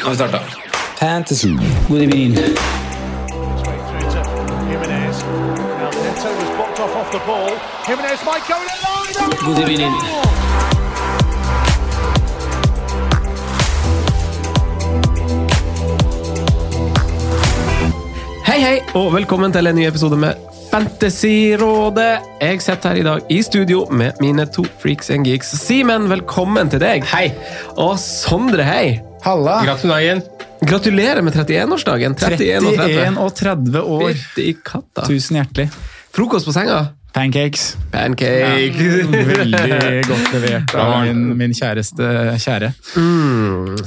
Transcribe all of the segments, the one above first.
Nå har vi starta. Fantasy. God evening. God evening. Hei, hei, og velkommen til en ny episode med Fantasyrådet. Jeg sitter her i dag i studio med mine to freaks and geeks. Simen, velkommen til deg. Hei. Og Sondre, hei. Halla! Gratulerer. Gratulerer med 31-årsdagen. 31 og 30. 31 og 30 år. Fytti katta. Tusen hjertelig. Frokost på senga. Pancakes. Pancake. Veldig godt levert av min, min kjæreste kjære.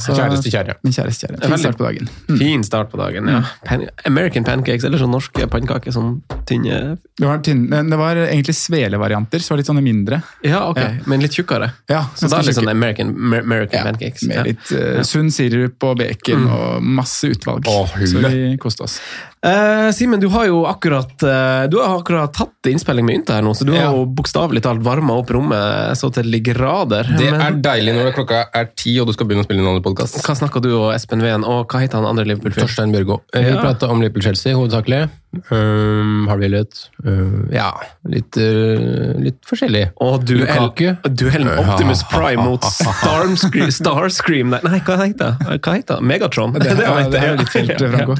Så- Kjæreste kjære. Min kjæreste kjære. Fin start på dagen. Fin start på dagen, ja. Pan American pancakes, eller sånn norske pannekaker. Sånn tynne Det var, tynne, det var egentlig svele-varianter, så var det litt sånne mindre. Ja, ok, Ja. men litt tjukkere. Ja, Så da er det litt sånn American, American Ja, pancakes. Med Ja. litt uh, sunn sirup og bacon og masse utvalg. Åh, så vi koste oss. Eh, Simen, du har jo akkurat uh, Du har akkurat tatt innspilling med Ynta her nå, så du har jo bokstavelig talt varma opp rommet så til de grader. Det Men er deilig når det klokka er ti og du skal begynne å spille en annen podkast. hva snakka du og Espen Ven, og hva heter han andre Liverpool-fyren? Torstein Bjørgo. Ja. Vi Ja. prater om Liverpool-Chelsea hovedsakelig. Um, har vi litt uh, Ja, litt, uh, litt forskjellig. Og duell, duellen Optimus Prime mot Starscream, Starscream Nei, hva heter det? Hva heter det? Megatron? Det, det, det, det, ja. jo ditt felt, Franco.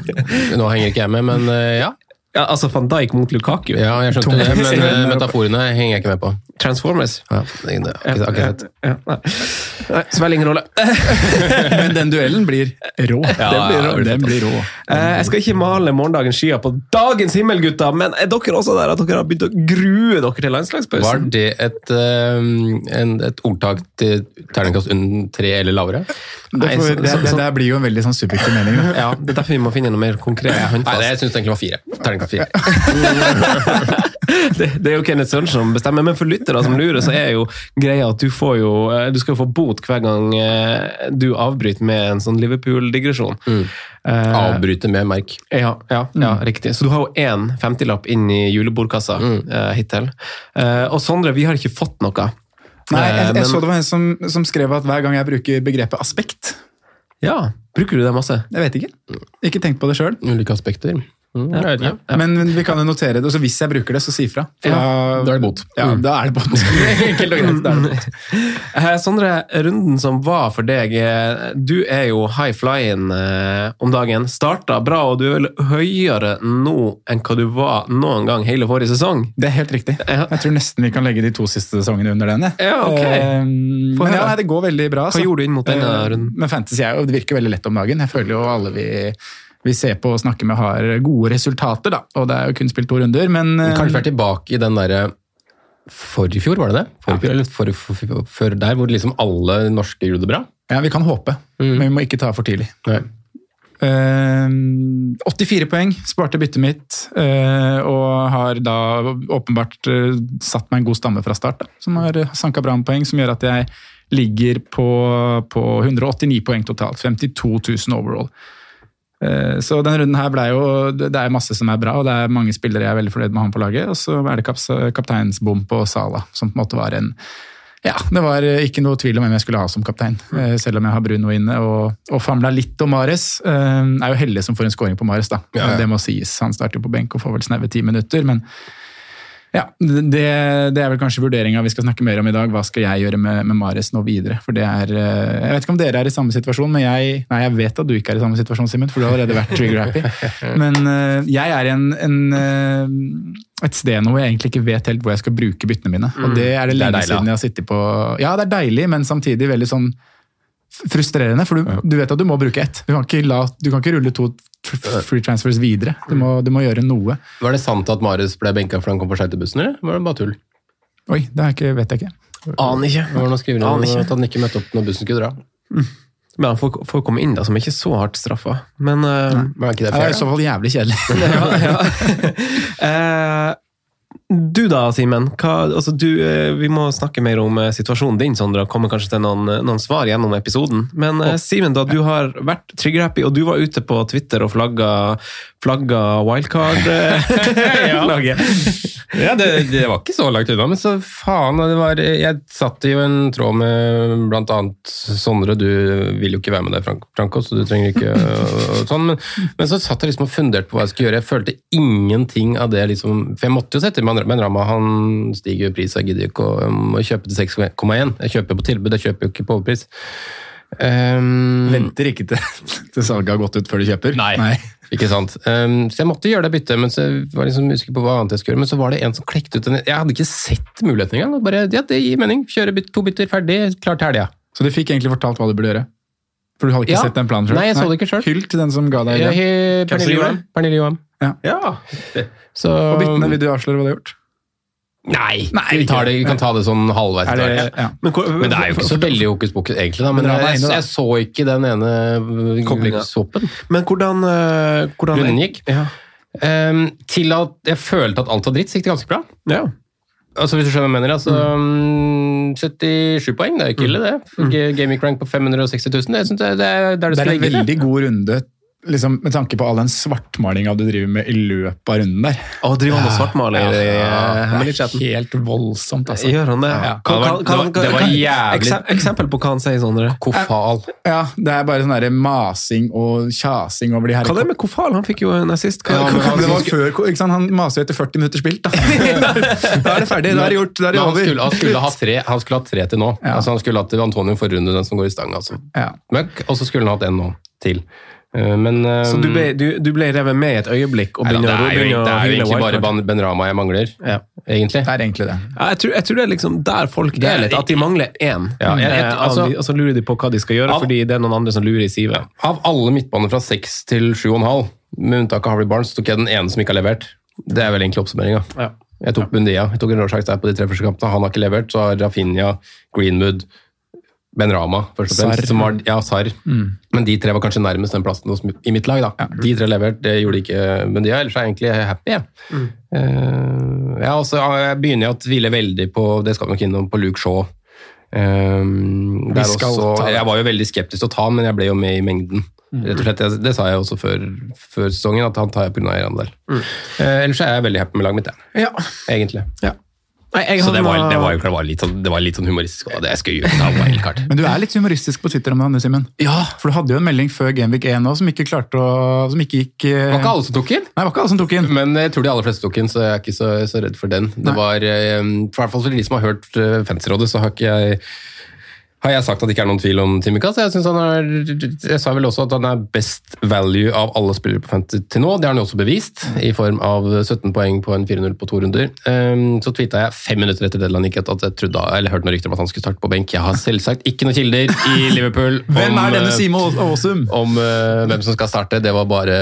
Nå henger ikke jeg med, men uh, ja. Ja, altså van Dijk mot Lukaku. ja. Jeg skjønte det, men uh, metaforene henger jeg ikke med på. Transformers. Ja, det, er akkurat det. har ikke sett. Ja, nei. nei, spiller ingen rolle. Men den duellen blir rå. den blir rå. Den blir rå. Eh, Jeg skal ikke male morgendagens skyer på dagens himmel, gutta, men er dere også der at dere har begynt å grue dere til Var landslagspausen? det et, um, en, et ordtak til terningkast under tre eller lavere? Det, Nei, så- det, det, det blir jo en veldig sånn subjektiv mening. Ja, Det er derfor vi må finne noe mer konkret. Nei, det, jeg syns det egentlig var fire. Terningkast fire. det, det er jo Kenneth Sørensen som bestemmer, men for lyttere som lurer, så er jo greia at du får jo eh, Du skal jo få bot hver gang eh, du avbryter med en sånn Liverpool-digresjon. Mm. Eh, Avbryte med merk. Ja, ja, ja riktig. Så du har jo én femtilapp inn i julebordkassa eh, hittil. Eh, og Sondre, vi har ikke fått noe. Nei, jeg, jeg men- så det var en som, som skrev at hver gang jeg bruker begrepet aspekt Ja, Bruker du det masse? Jeg vet ikke. Ikke tenkt på det sjøl. Ulike aspekter. Mm. Ja. Men vi kan jo notere det, og så hvis jeg bruker det, så si ifra. Ja, Da er det bot. Ja, da er det bot. Enkelt og greit. Da er det bot. Eh, Sondre, runden som var for deg, eh, du er jo high flying eh, om dagen. Starta bra, og du er vel høyere nå enn hva du var noen gang hele forrige sesong. Det er helt riktig. Jeg tror nesten vi kan legge de to siste sesongene under den. Ja, ok. Eh, men ja, det går veldig bra. Hva gjorde du inn mot denne runden? Men Fantasy er jo, det virker veldig lett om dagen. Jeg føler jo alle vi, vi ser på og snakker med, har gode resultater. da. Og det er jo kun spilt to runder, men eh, Kanskje være tilbake i den derre Forrige fjor, var det det? Forrige fjor, eller for, for, for, før der, hvor liksom alle norske gjorde det bra? ja, vi kan håpe. Mm. Men vi må ikke ta for tidlig. Nei. Eh, 84 poeng, sparte byttet mitt, eh, og har da åpenbart eh, satt meg en god stamme fra start. Da, som har sanka bra med poeng, som gjør at jeg ligger på, på 189 poeng totalt. 52 000 overall. Eh, Så den runden her ble jo Det er masse som er bra, og det er mange spillere jeg er veldig fornøyd med han på laget. Og så er det kaps, kapteinsbom på Sala, som på en måte var en ja, det var eh, ikke noe tvil om hvem jeg skulle ha som kaptein, eh, selv om jeg har Bruno inne. Og, og famla litt om Mares. Jeg er jo heldig som får en scoring på Mares, da. Ja, ja. Det må sies. Han starter på benk og får vel snaue ti minutter, men Ja, det, det er vel kanskje vurderinga vi skal snakke mer om i dag. Hva skal jeg gjøre med, med Mares nå videre? For det er, eh, Jeg vet ikke om dere er i samme situasjon, men jeg Nei, jeg vet at du ikke er i samme situasjon, Simen, for du har allerede vært trigger-happy. Men eh, jeg er i en, en, eh, et sted nå hvor jeg egentlig ikke vet helt hvor jeg skal bruke byttene mine. Og det er det Det er lenge siden jeg har sittet på Ja, det er deilig, men samtidig veldig sånn frustrerende, for du, du vet at du må bruke ett. Du kan ikke, la, du kan ikke rulle to free transfers videre. Du må, du må gjøre noe. Var det sant at Marius ble benka fordi han kom for seint til bussen, eller var det bare tull? Oi, det er ikke, vet jeg ikke. Aner ikke. Det var noen skriver om at han ikke møtte opp når bussen skulle dra. Men han får, får komme inn, da, som er ikke så hardt straffa. Men eh, Men er ikke det Det er fair? i så fall jævlig kjedelig. ja, ja. Eh, du da, Simen. Altså, eh, vi må snakke mer om eh, situasjonen din, Sondre, og komme kanskje til noen, eh, noen svar gjennom episoden. Men oh. Simen, da du har vært trigger-happy, og du var ute på Twitter og flagga, flagga wildcard-laget. Ja, det, det var ikke så langt unna, men så faen. Det var, jeg satt i jo en tråd med annet Sondre, du vil jo ikke være med Frank, Franco, så du trenger ikke og sånn. Men, men så satt jeg liksom og funderte på hva jeg skulle gjøre. Jeg følte ingenting av det, liksom. For jeg måtte jo sette med Ben Rama, han stiger jo i pris, jeg gidder ikke å, kjøpe til 6,1. Jeg kjøper på tilbud, jeg kjøper jo ikke på overpris. Um, Venter ikke til, til salget har gått ut før du kjøper. Nei. Ikke sant? Um, så jeg måtte gjøre det byttet, men så var liksom usikker på hva annet jeg skulle gjøre. Men så var det en som klekte ut en Jeg hadde ikke sett muligheten engang. Bare, ja, det gir mening. Kjøre byt, to bytter, ferdig, klar til helga. Så du fikk egentlig fortalt hva du burde gjøre? For du hadde ikke Ja. sett den planen selv? Nei, jeg så det ikke selv. Hyll til den som ga deg Ja. Pernille Johan. Pernille Johan. Ja. Så Og byttene, vil du avsløre hva du har gjort? Nei, Nei, vi, tar det, vi kan ta det sånn halvveis. Det, hvert. ja. Men, hvor- Men det er jo ikke så veldig hokus pokus, egentlig. da, Men Men er jeg, jeg så ikke den ene koblingshoppen. Men hvordan, eh, hvordan Runden gikk. Ja. Um, til at jeg følte at alt var dritt, så gikk det ganske bra. ja. Altså, hvis du skjønner hva jeg mener, altså, mm. 77 poeng, det er jo ikke ille, det. Mm. Gaming rank på 560 000, det, jeg, det er det Det er en veldig god runde liksom, med tanke på all den svartmalinga du driver med i løpet av runden der. Å, driver han og svartmaler i det eh, er hemmelig-chatten? helt voldsomt, altså. Gjør han det? Ja. Kan, Ja, det var- kan, kan, det var- det var jævlig- Eksempel på hva han sier, Sondre. Kofal. Ja, det er bare sånn der masing og kjasing over de her Hva er det med Kofal? Han fikk jo en assist. Hva, Ja, han- det var før, ikke sant? Han maser jo etter 40 minutter spilt, da. da er det ferdig, da er det gjort, da er det Men han over. skulle, han, skulle ha tre, han skulle ha tre til nå. Ja. Altså, han skulle hatt Antonio forrunde den som går i stang. Altså. Ja. Møkk, og så skulle han hatt en nå til. Eh, Men eh, så du ble, du, du ble revet med i et øyeblikk og nei da, det er jo, begynner å det er jo egentlig bare? Ben- Ben Rama jeg mangler, Ja. egentlig. Det er egentlig det. Ja, jeg, tror, jeg tror det er liksom der folk er- er litt, at de mangler én. Ja, jeg- jeg- Eh, av altså- og så lurer de på hva de skal gjøre, Av- fordi det er noen andre som lurer i sivet. Av alle midtbaner fra 6 til 7,5, med unntak av Harvey Barnes, tok jeg den ene som ikke har levert. Det er vel egentlig oppsummeringa. Ja. Jeg tok Bundia. Jeg tok en råsjanse der på de tre første kampene. Han har ikke levert. Så har Rafinha, Greenwood, Ben Rama først og fremst. Sar. Som var, ja, Sarr. Men de tre var kanskje nærmest den plassen hos, i mitt lag. da. De tre levert, det gjorde de ikke Bundia. Ellers er jeg egentlig happy. Ja. Mm. Uh, ja, og så jeg begynner å tvile veldig på det skal vi nok innom, på Luke Shaw. Um, også, ta det. jeg var jo veldig skeptisk til å ta men jeg ble jo med i mengden. Rett og slett, Det, det sa jeg også før, før sesongen, at han tar jeg pga. eierandel. Uh, ellers er jeg veldig happy med laget mitt, jeg. Ja. egentlig. Nei, jeg Så det var, det var, det var, litt, sånn, det var litt sånn humoristisk. Og det jeg skulle jo ta wildcard. Men du er litt humoristisk på Twitter om det, Anne Simen. Ja, For du hadde jo en melding før Genvik 1 også, som ikke klarte å Som ikke gikk eh, Det var ikke alle som tok inn. Nei, var ikke alle som tok inn. Men jeg tror de aller fleste tok inn, så jeg er ikke så, så redd for den. Det var, eh, I hvert fall for de som har hørt Fansrådet, så har ikke jeg har jeg sagt at det ikke er noen tvil om Timika. Så jeg, synes han er, jeg sa vel også at han er best value av alle spillere på Fantasy til nå. Det har han jo også bevist, i form av 17 poeng på en 4-0 på to runder. Um, så tweeta jeg fem minutter etter deadline gikk at jeg trodde, eller hørte noen rykter om at han skulle starte på benk. Jeg har selvsagt ikke noen kilder i Liverpool. Hvem om, er denne eh, Simon Aasum? om uh, hvem som skal starte. Det var bare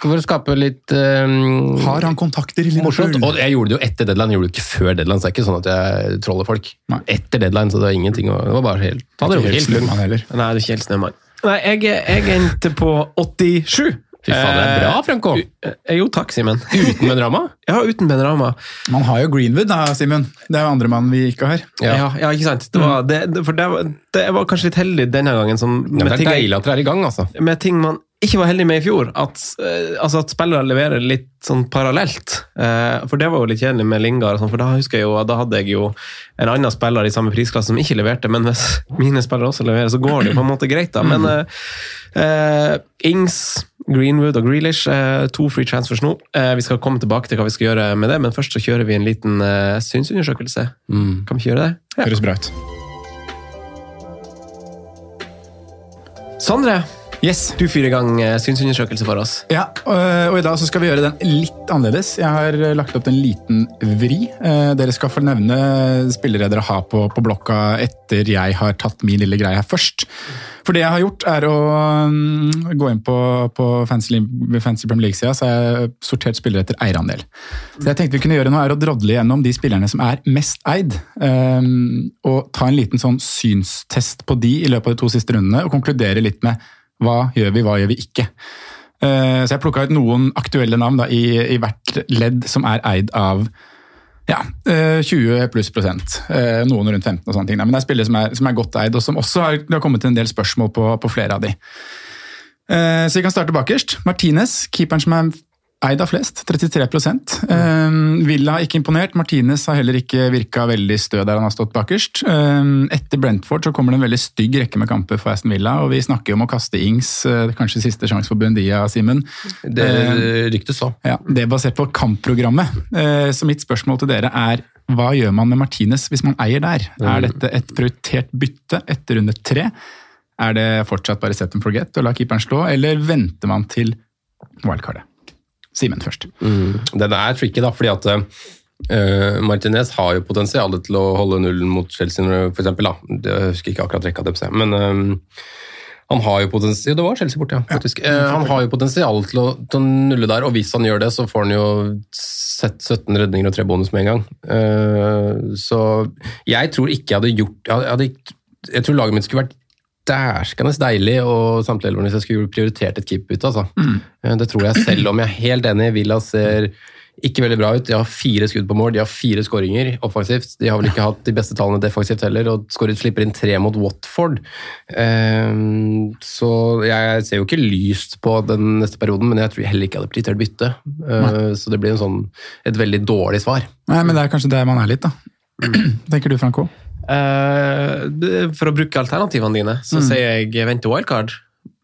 for å skape litt um, Har han kontakter i morsomt. Liverpool? Og jeg gjorde det jo etter deadline, jeg gjorde det ikke før deadline. Så det er ikke sånn at jeg troller folk. Nei. Etter deadline, så det var ingenting å Det var bare helt Ta det Ikke helt han heller. Nei, det er ikke helt snømann. Nei, jeg, jeg endte på 87. Fy faen, det er bra, Franco. Eh, jo, takk, Simen. Uten med drama. Ja, uten Ben Rama. Man har jo Greenwood, da, Simen. Det er jo andre mann vi ikke har. Ja. Ja. Ja, ikke sant? Det var, det, det- for det var, det var kanskje litt heldig denne gangen, som, Ja, det er ting, deilig at dere er i gang, altså. med ting man ikke var heldig med i fjor. At, eh, altså at spillere leverer litt sånn parallelt. Eh, for det var jo litt kjedelig med Lingard, og sånn, for da husker jeg jo, da hadde jeg jo en annen spiller i samme prisklasse som ikke leverte, men hvis mine spillere også leverer, så går det jo på en måte greit, da. Men eh, uh, Ings, Greenwood og Grealish, uh, to free transfers nå. Uh, vi skal komme tilbake til hva vi skal gjøre med det, men først så kjører vi en liten synsundersøkelse. Kan vi ikke gjøre det? Ja. Høres bra ut. Sondre, Yes. du fyrer i gang eh, synsundersøkelse for oss. Ja, og og i dag så skal vi gjøre den litt annerledes. Jeg har eh, lagt opp en liten vri. Eh, Dere skal få nevne spillere dere har på, på blokka etter jeg har tatt min lille greie her først. For det jeg har gjort, er å mm, gå inn på, på Fancy, Fancy Premier League-sida, så har jeg sortert spillere etter eierandel. Så jeg tenkte vi kunne gjøre nå, er å drodle gjennom de spillerne som er mest eid. og ta en liten sånn synstest på de i løpet av de to siste rundene, og konkludere litt med hva gjør vi, hva gjør vi ikke. Eh, Så jeg plukka ut noen aktuelle navn da, i, i hvert ledd som er eid av ja, eh, 20 pluss prosent. Eh, Noen rundt 15 og sånne ting. da. Men det er spillere som er, som er godt eid, og som også har, det har kommet en del spørsmål på, på flere av de. Eh, Så vi kan starte bakerst. Martinez, keeperen som er eid av flest, 33 eh, Villa har ikke imponert. Martinez har heller ikke virka veldig stø der han har stått bakerst. Eh, Etter Brentford så kommer det en veldig stygg rekke med kamper for Aston Villa, og vi snakker jo om å kaste Ings, eh, kanskje siste sjanse for Buendia, Simen. Det Eh, ryktes så. ja, Det er basert på kampprogrammet. Eh, Så mitt spørsmål til dere er hva gjør man med Martinez hvis man eier der? Er dette et prioritert bytte etter runde tre? Er det fortsatt bare set and forget og la keeperen slå, eller venter man til wildcardet? Simen først. Mm. Den er tricky, da, fordi at uh, Martinez har jo potensial til å holde nullen mot Chelsea, for eksempel, da. Det- Jeg husker ikke akkurat rekka deres, men uh, han har jo potensial Det var Chelsea borte, ja. faktisk. Uh, han har jo potensial til å, til å nulle der, og hvis han gjør det, så får han jo sett 17 redninger og tre bonus med en gang. Uh, så jeg tror ikke jeg hadde gjort Jeg, hadde, jeg tror laget mitt skulle vært dæskende deilig og samtidig hvis jeg skulle prioritert et keeperbytte. Altså. Mm. Det tror jeg, selv om jeg er helt enig. Villa ser ikke veldig bra ut. De har fire skudd på mål, de har fire skåringer offensivt. De har vel ikke hatt de beste tallene defensivt heller, og skåret slipper inn tre mot Watford. Um, Så jeg ser jo ikke lyst på den neste perioden, men jeg tror heller ikke jeg hadde prioritert bytte. Uh, Så det blir en sånn, et veldig dårlig svar. Nei, men det er kanskje der man er litt, da. Tenker du, Franco? Eh, det- for å bruke alternativene dine, så sier jeg vent til wildcard.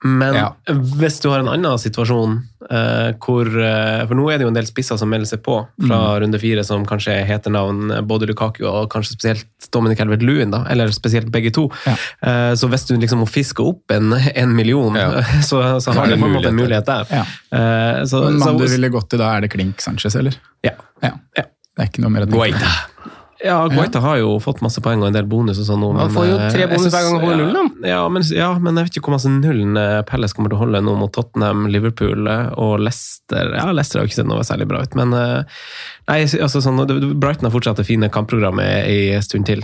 Men Ja. hvis du har en annen situasjon uh, hvor uh, For nå er det jo en del spisser som melder seg på fra runde fire, som kanskje heter navn eh, både Lukaku og kanskje spesielt Dominic Helvert-Lewin, da, eller spesielt begge to. Ja. Eh, så hvis du liksom må fiske opp en, en million, Ja. så, så har du på en måte en mulighet der. Eh, så, Men mannen du ville gått til da, er det Klink Sanchez, eller? ja. Ja. Ja. Det er ikke noe mer å tenke på. Ja, Guaita har jo fått masse poeng og en del bonus og sånn nå. Han får jo eh, tre bonus synes- hver gang han holder nullen, Ja men, ja, men jeg vet ikke hvor masse nullen eh, Pelles kommer til å holde nå mot Tottenham, Liverpool eh, og Leicester. Ja, Leicester har jo ikke sett noe særlig bra ut, men eh, nei, altså sånn, Brighton har fortsatt det fine kampprogrammet i en stund til,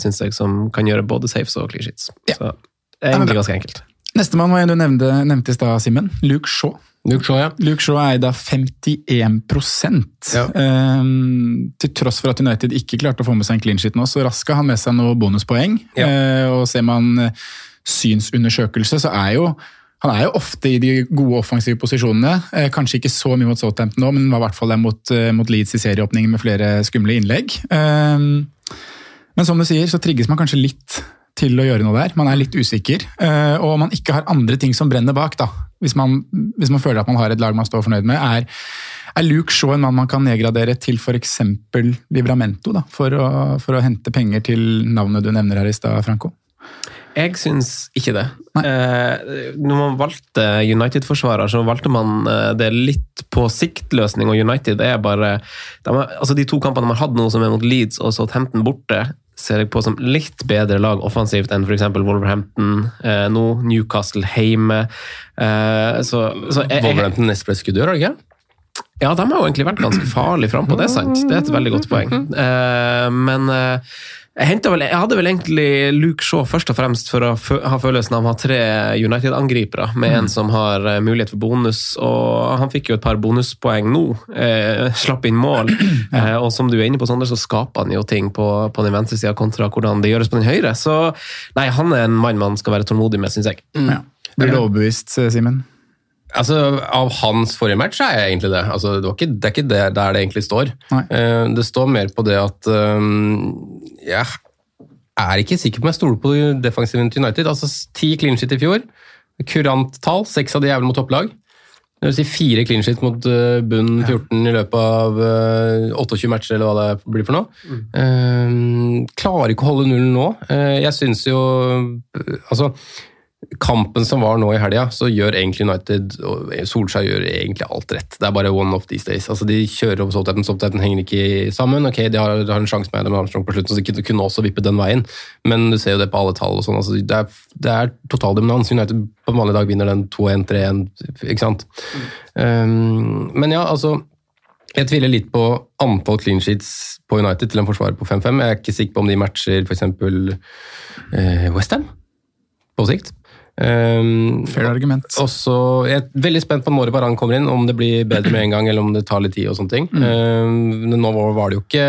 syns jeg, som kan gjøre både saves og clean sheets. Ja. Så det er egentlig ganske enkelt. Nestemann var en du nevnte, nevnte i stad, Simen. Luke Shaw. Luke Shaw, ja. Luke Shaw er eid av 51 Ja. Um, Til tross for at United ikke klarte å få med seg en clean sheet nå, så raska han med seg noen bonuspoeng. Ja. Uh, og ser man eh, synsundersøkelse, så er jo han er jo ofte i de gode offensive posisjonene. Eh, kanskje ikke så mye mot Southampton nå, men var i hvert fall der mot, eh, mot Leeds i serieåpningen med flere skumle innlegg. Um, men som du sier, så trigges man kanskje litt til å gjøre noe der. Man er litt usikker, Uh, og man ikke har andre ting som brenner bak. da. Hvis man, hvis man føler at man har et lag man står fornøyd med. Er, er Luke Shaw en mann man kan nedgradere til f.eks. Livramento, da, for å, for å hente penger til navnet du nevner her i stad, Franco? Jeg syns ikke det. Eh, når man valgte United-forsvarer, så valgte man eh, det litt på sikt-løsning, og United er bare de, altså De to kampene man har hatt nå, som er mot Leeds og Southampton borte, ser jeg på som litt bedre lag offensivt enn f.eks. Wolverhampton eh, nå, Newcastle hjemme. Eh, så, så jeg, Wolverhampton nest flest skudd har de ikke? ja, de har jo egentlig vært ganske farlige frampå, det er sant. Det er et veldig godt poeng. Eh, men eh, jeg, vel, jeg hadde vel egentlig Luke Shaw først og fremst for å ha følelsen av å ha tre United-angripere, med en som har eh, mulighet for bonus. Og han fikk jo et par bonuspoeng nå. Eh, slapp inn mål. Eh, og som du er inne på, Sander, så skaper han jo ting på, på den venstre sida kontra hvordan det gjøres på den høyre. Så nei, han er en mann man skal være tålmodig med, syns jeg. Ja. Blir du overbevist, Simen? Altså, Av hans forrige match er jeg egentlig det. Altså, det, ikke, det er ikke det, der det egentlig står. Eh, det står mer på det at um, Jeg er ikke sikker på om jeg stoler på defensiven til United. Altså, Ti clean shit i fjor. Kurant tall. Seks av de er vel mot topplag. Det vil si fire clean shit mot uh, bunn 14 i løpet av uh, 28 matcher, eller hva det blir for noe. Eh, klarer ikke å holde nullen nå. Jeg syns jo Altså, kampen som var nå i helga, så gjør egentlig United og Solskjær gjør egentlig alt rett. Det er bare one of these days. Altså, de kjører over Southampton, Southampton henger ikke sammen. Ok, de har, de har en sjanse med Adam Armstrong på slutten, så de kunne- også vippe den veien. Men du ser jo det på alle tall. og sånn. Altså, det er, det er totaldominans. United på en vanlig dag vinner den 2-1, 3-1, ikke sant. Um, men ja, altså jeg tviler litt på antall clean sheets på United til en forsvarer på 5-5. Jeg er ikke sikker på om de matcher f.eks. Eh, Westham på sikt. Um, Fair argument. Også, Jeg er veldig spent på når Baran kommer inn, om det blir bedre med en gang eller om det tar litt tid. og sånne ting. Um, nå var det jo ikke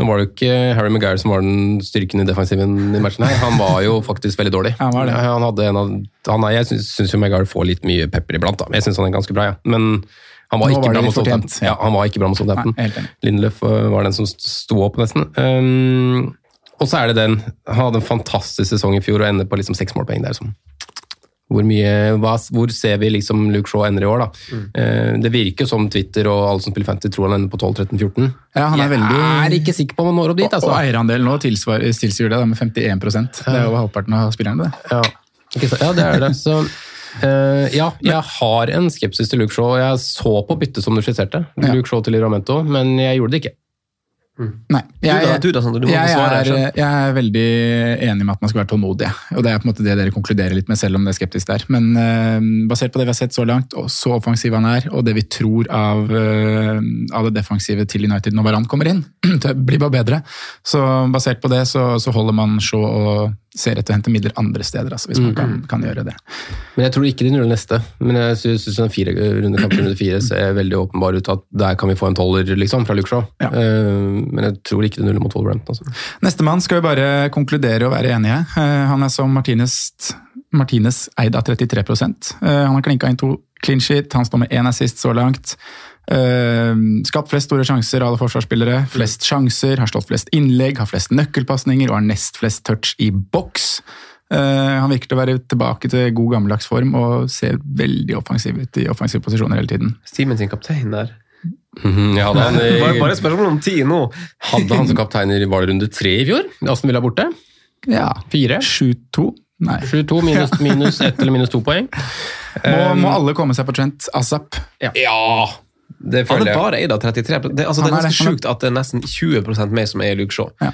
nå var det jo ikke Harry Maguire som var den styrken i defensiven i matchen. her. Han var jo faktisk veldig dårlig. Han var det. Han hadde en av, han er, jeg syns- Maguire får litt mye pepper iblant, da. Jeg syns han er ganske bra, ja. men han var ikke var. Ja, han var ikke bra mot Southampton. Lindelöf uh, var den som sto opp, nesten. Um, og så er det den Han hadde en fantastisk sesong i fjor og ender på liksom seks målpoeng. der. Sånn. Hvor, mye, hva, hvor ser vi liksom Luke Shaw ender i år, da? Eh, det virker som Twitter og alle som spiller Fantasy tror han ender på 12-13-14. Ja, han er Jeg veldig- er ikke sikker på om han når opp dit, Og, og altså. eierandelen nå tilsvarer, det da, med 51% Det er jo halvparten av spillerne, det. Ja, ja det er det. Så eh, ja, jeg har en skepsis til Luke Shaw. Jeg så på byttet som du skisserte. Luke Shaw til Liramento, men jeg gjorde det ikke. Nei. Jeg, da, du da, Sander, du må jeg, svare, er, jeg er veldig enig med at man skal være tålmodig. Og det er på en måte det dere konkluderer litt med, selv om det er skeptisk der. Men uh, basert på det vi har sett så langt, og så offensiv han er, og det vi tror av, uh, av det defensive til United når Varan kommer inn, det blir bare bedre. Så basert på det så, så holder man Shaw og ser etter å hente midler andre steder, altså, hvis man kan, kan gjøre det. Men jeg tror ikke de nuller neste. Men jeg syns den fire, runde kamp runde fire ser veldig åpenbar ut at der kan vi få en tolver liksom, fra Luke Shaw. Ja. Uh, men jeg tror ikke de nuller mot Wolverhampton. Altså. Nestemann skal vi bare konkludere og være enige. Uh, Han er som Martinez, Martinez eid av 33 uh, Han har klinka inn to clean sheet, han står med én assist så langt. Eh, Skapt flest store sjanser av alle forsvarsspillere. Flest sjanser, har slått flest innlegg, har flest nøkkelpasninger og har nest flest touch i boks. Eh, Han virker til å være tilbake til god gammeldags form og ser veldig offensiv ut i offensive posisjoner hele tiden. Simen sin kaptein der. Jeg hadde han, Bare, bare et spørsmål om tid nå. hadde han som kaptein i var det runde tre i fjor. Aston Villa borte. Ja, Fire. 7-2. Nei. 7-2 minus, minus ett eller minus to poeng. Må, må alle komme seg på Trent ASAP? Ja, det Han er bare eid av 33 det, altså, det er er ganske det. Er- sjukt at det er nesten 20% mer som er i Luke Shaw. Ja.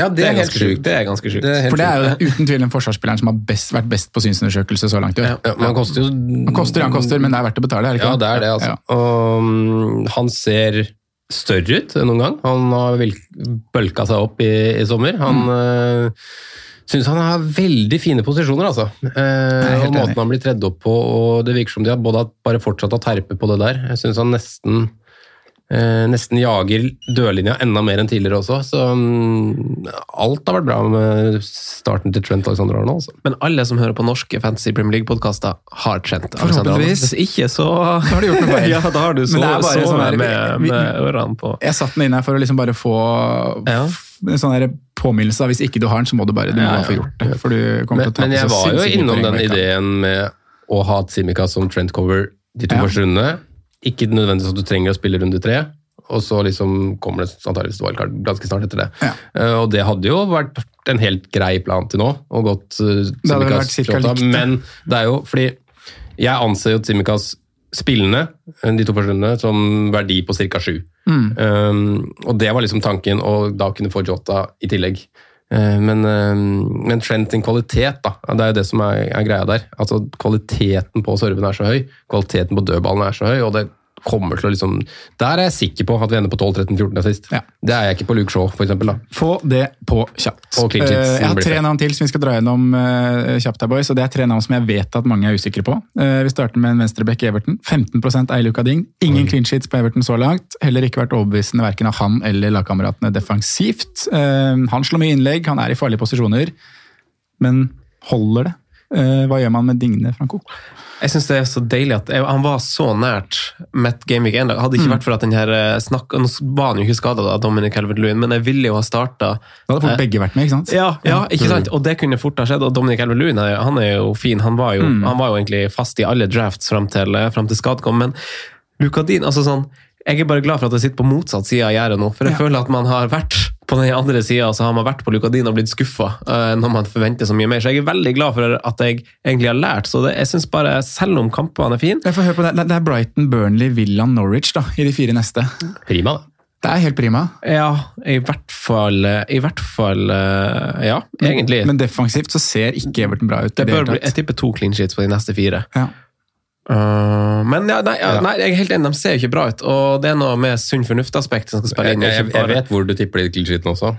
Ja, Det er ganske sjukt. Det er ganske sjukt. Det er For det er jo uten tvil den forsvarsspilleren som har best, vært best på synsundersøkelse så langt i år. Ja, men han koster jo Han koster, han koster, men det er verdt å betale, er det ikke Ja, det er det, altså. Ja. Og mm, han ser større ut enn noen gang. Han har vel- bølka seg opp i, i sommer. Han mm. Syns han har veldig fine posisjoner, altså. Eh, og måten han blir tredd opp på, og det virker som de har både bare fortsatt å terpe på det der. Jeg syns han nesten eh, nesten jager dørlinja enda mer enn tidligere også. Så um, alt har vært bra med starten til Trent Alexander Arnold. Altså. Men alle som hører på norske Fantasy Premier League-podkaster, har Trent. Alexander Arnold. Hvis ikke, så har du gjort noe feil. ja, da har du så, så sånn med, med ørene på. Jeg satte den inn her for å liksom bare få Ja. Sånn påminnelse. av Hvis ikke du har den, så må du bare, du må Ja, ja. få gjort det. For du kommer Men, til å ta men jeg var jo innom den ideen med å ha Simika som trendcover de to Ja. første rundene. Ikke nødvendigvis at du trenger å spille runde tre, og så liksom kommer det antakeligvis wildcard ganske snart etter det. Ja. Uh, og det hadde jo vært en helt grei plan til nå, og gått uh, likt, det. men det er jo fordi jeg anser jo Simicas spillende, eh, de to første rundene, som verdi på ca. sju. Mm. Um, og det var liksom tanken, å da kunne få Jota i tillegg. Uh, Men, um, men Trent sin kvalitet, da, det er jo det som er, er greia der. Altså Kvaliteten på serven er så høy, kvaliteten på dødballen er så høy, og det kommer til å liksom Der er jeg sikker på at vi ender på 12-13-14 sist. Ja. Det er jeg ikke på Luke Shaw, for eksempel, da. Få det på kjapt. Eh, jeg har tre navn til som vi skal dra gjennom eh, kjapt her, boys. Og det er tre navn som jeg vet at mange er usikre på. Eh, vi starter med en venstreback i Everton. 15 eier Luka Ding. Ingen clean sheets på Everton så langt. Heller ikke vært overbevisende verken av han eller lagkameratene defensivt. Han slår mye innlegg, han er i farlige posisjoner. Men holder det? Eh, hva gjør man med Digne, Franco? Jeg synes det er så deilig at jeg, Han var så nært Met Gameweek 1. Hadde ikke Mm. vært for at den her eh, snakk, Nå var han jo ikke skada, Dominic Calvert-Lewin, men jeg ville jo ha starta Da hadde fort begge vært med, ikke sant? Ja, ja, ikke sant? Og det kunne fort ha skjedd. Og Dominic Calvert-Lewin er, han er jo fin. Han var jo, Mm. han var jo egentlig fast i alle drafts fram til, eh, frem til skade kom. Men Lukadin altså sånn, Jeg er bare glad for at jeg sitter på motsatt side av gjerdet nå. For jeg Ja. føler at man har vært på den andre sida, så har man vært på Lukadin og blitt skuffa når man forventer så mye mer. Så jeg er veldig glad for at jeg egentlig har lært. Så det, jeg synes bare, selv om kampene er fine Jeg får høre på det. Det er Brighton, Burnley, Villa, Norwich da, i de fire neste. Prima, da. Det er helt prima. Ja, i hvert fall I hvert fall Ja, egentlig. Men defensivt så ser ikke Everton bra ut. Det det bør bli, jeg tipper to clean sheets på de neste fire. Ja. Uh, men ja, nei, ja, nei, jeg er helt enig, de ser jo ikke bra ut. Og det er noe med sunn fornuft-aspekt som skal spille inn. Jeg, jeg, jeg vet hvor du tipper de sheetene også.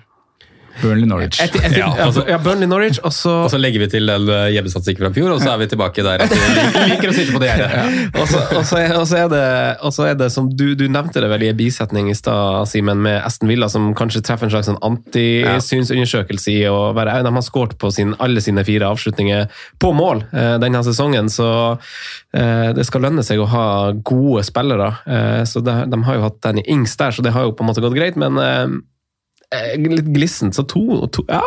Burnley, Norwich. Et, et, et, Ja, altså- ja, Burnley Norwich, og så Og så legger vi til den eh, hjemmestatistikken fra fjor, og så er vi tilbake der at vi liker, liker å sitte på det gjerdet. og så- og er- og så er det, og så det som du, du nevnte det vel i en bisetning i stad, Simen, med Aston Villa, som kanskje treffer en slags sånn antisynsundersøkelse i å være De har skåret på sin, alle sine fire avslutninger på mål eh, denne sesongen, så eh, det skal lønne seg å ha gode spillere. Eh, så det, De har jo hatt den i Ings der, så det har jo på en måte gått greit, men litt glissent. Så to, to ja,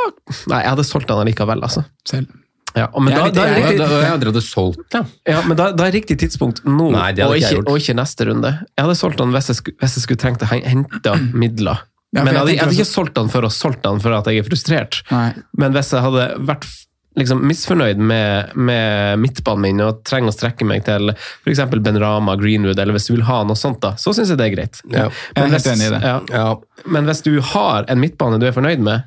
Nei, jeg hadde solgt den likevel, altså. Selv. Ja, men da, da, er riktig, Da- da- Jeg hadde solgt, ja. ja, men da, da er riktig tidspunkt nå, Nei, og, ikke og ikke neste runde. Jeg hadde solgt den hvis jeg skulle, hvis jeg skulle trengt å hente midler. Ja, men jeg hadde, jeg hadde ikke solgt den for å solgt den for at jeg er frustrert. Nei. Men hvis jeg hadde vært liksom, misfornøyd med, med midtbanen min og trenger å strekke meg til f.eks. Ben Rama, Greenwood, eller hvis du vil ha noe sånt, da, så syns jeg det er greit. Ja. Jeg er helt enig i det. Ja, Ja. men hvis du har en midtbane du er fornøyd med,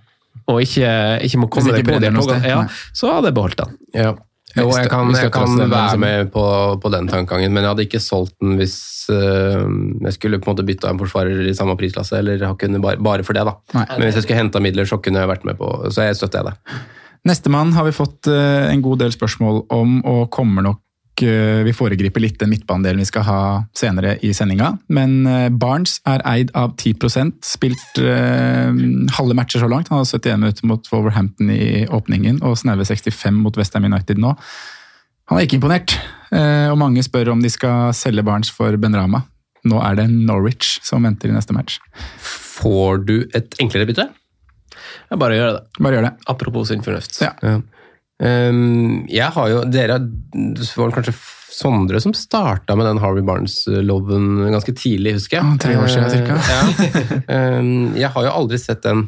og ikke, ikke må komme Hvis deg på det, ja, så hadde jeg beholdt den. Ja. Jo, jeg kan, jeg kan være liksom. med på, på den tankegangen, men jeg hadde ikke solgt den hvis øh, jeg skulle på en måte bytta en forsvarer i samme prisklasse, eller ha bare, bare for det. da. Nei. Men hvis jeg skulle henta midler, så kunne jeg vært med på Så jeg støtter jeg det. Nestemann har vi fått eh, en god del spørsmål om, og kommer nok eh, Vi foregriper litt den midtbanedelen vi skal ha senere i sendinga. Men eh, Barnes er eid av 10 spilt halve matcher så langt. Han har 71 minutter mot Wolverhampton i åpningen og snaue 65 mot Westham United nå. Han er ikke imponert, og mange spør om de skal selge Barnes for Benrama. Nå er det Norwich som venter i neste match. Får du et enklere bytte? Jeg bare gjør det. Bare gjør det. Apropos sunn fornuft. Ja. Ja. Um, jeg har jo Dere var kanskje Sondre som starta med den Harvey Barnes-loven ganske tidlig, husker jeg. Ja, tre år siden, cirka. Eh, ja. um, jeg har jo aldri sett den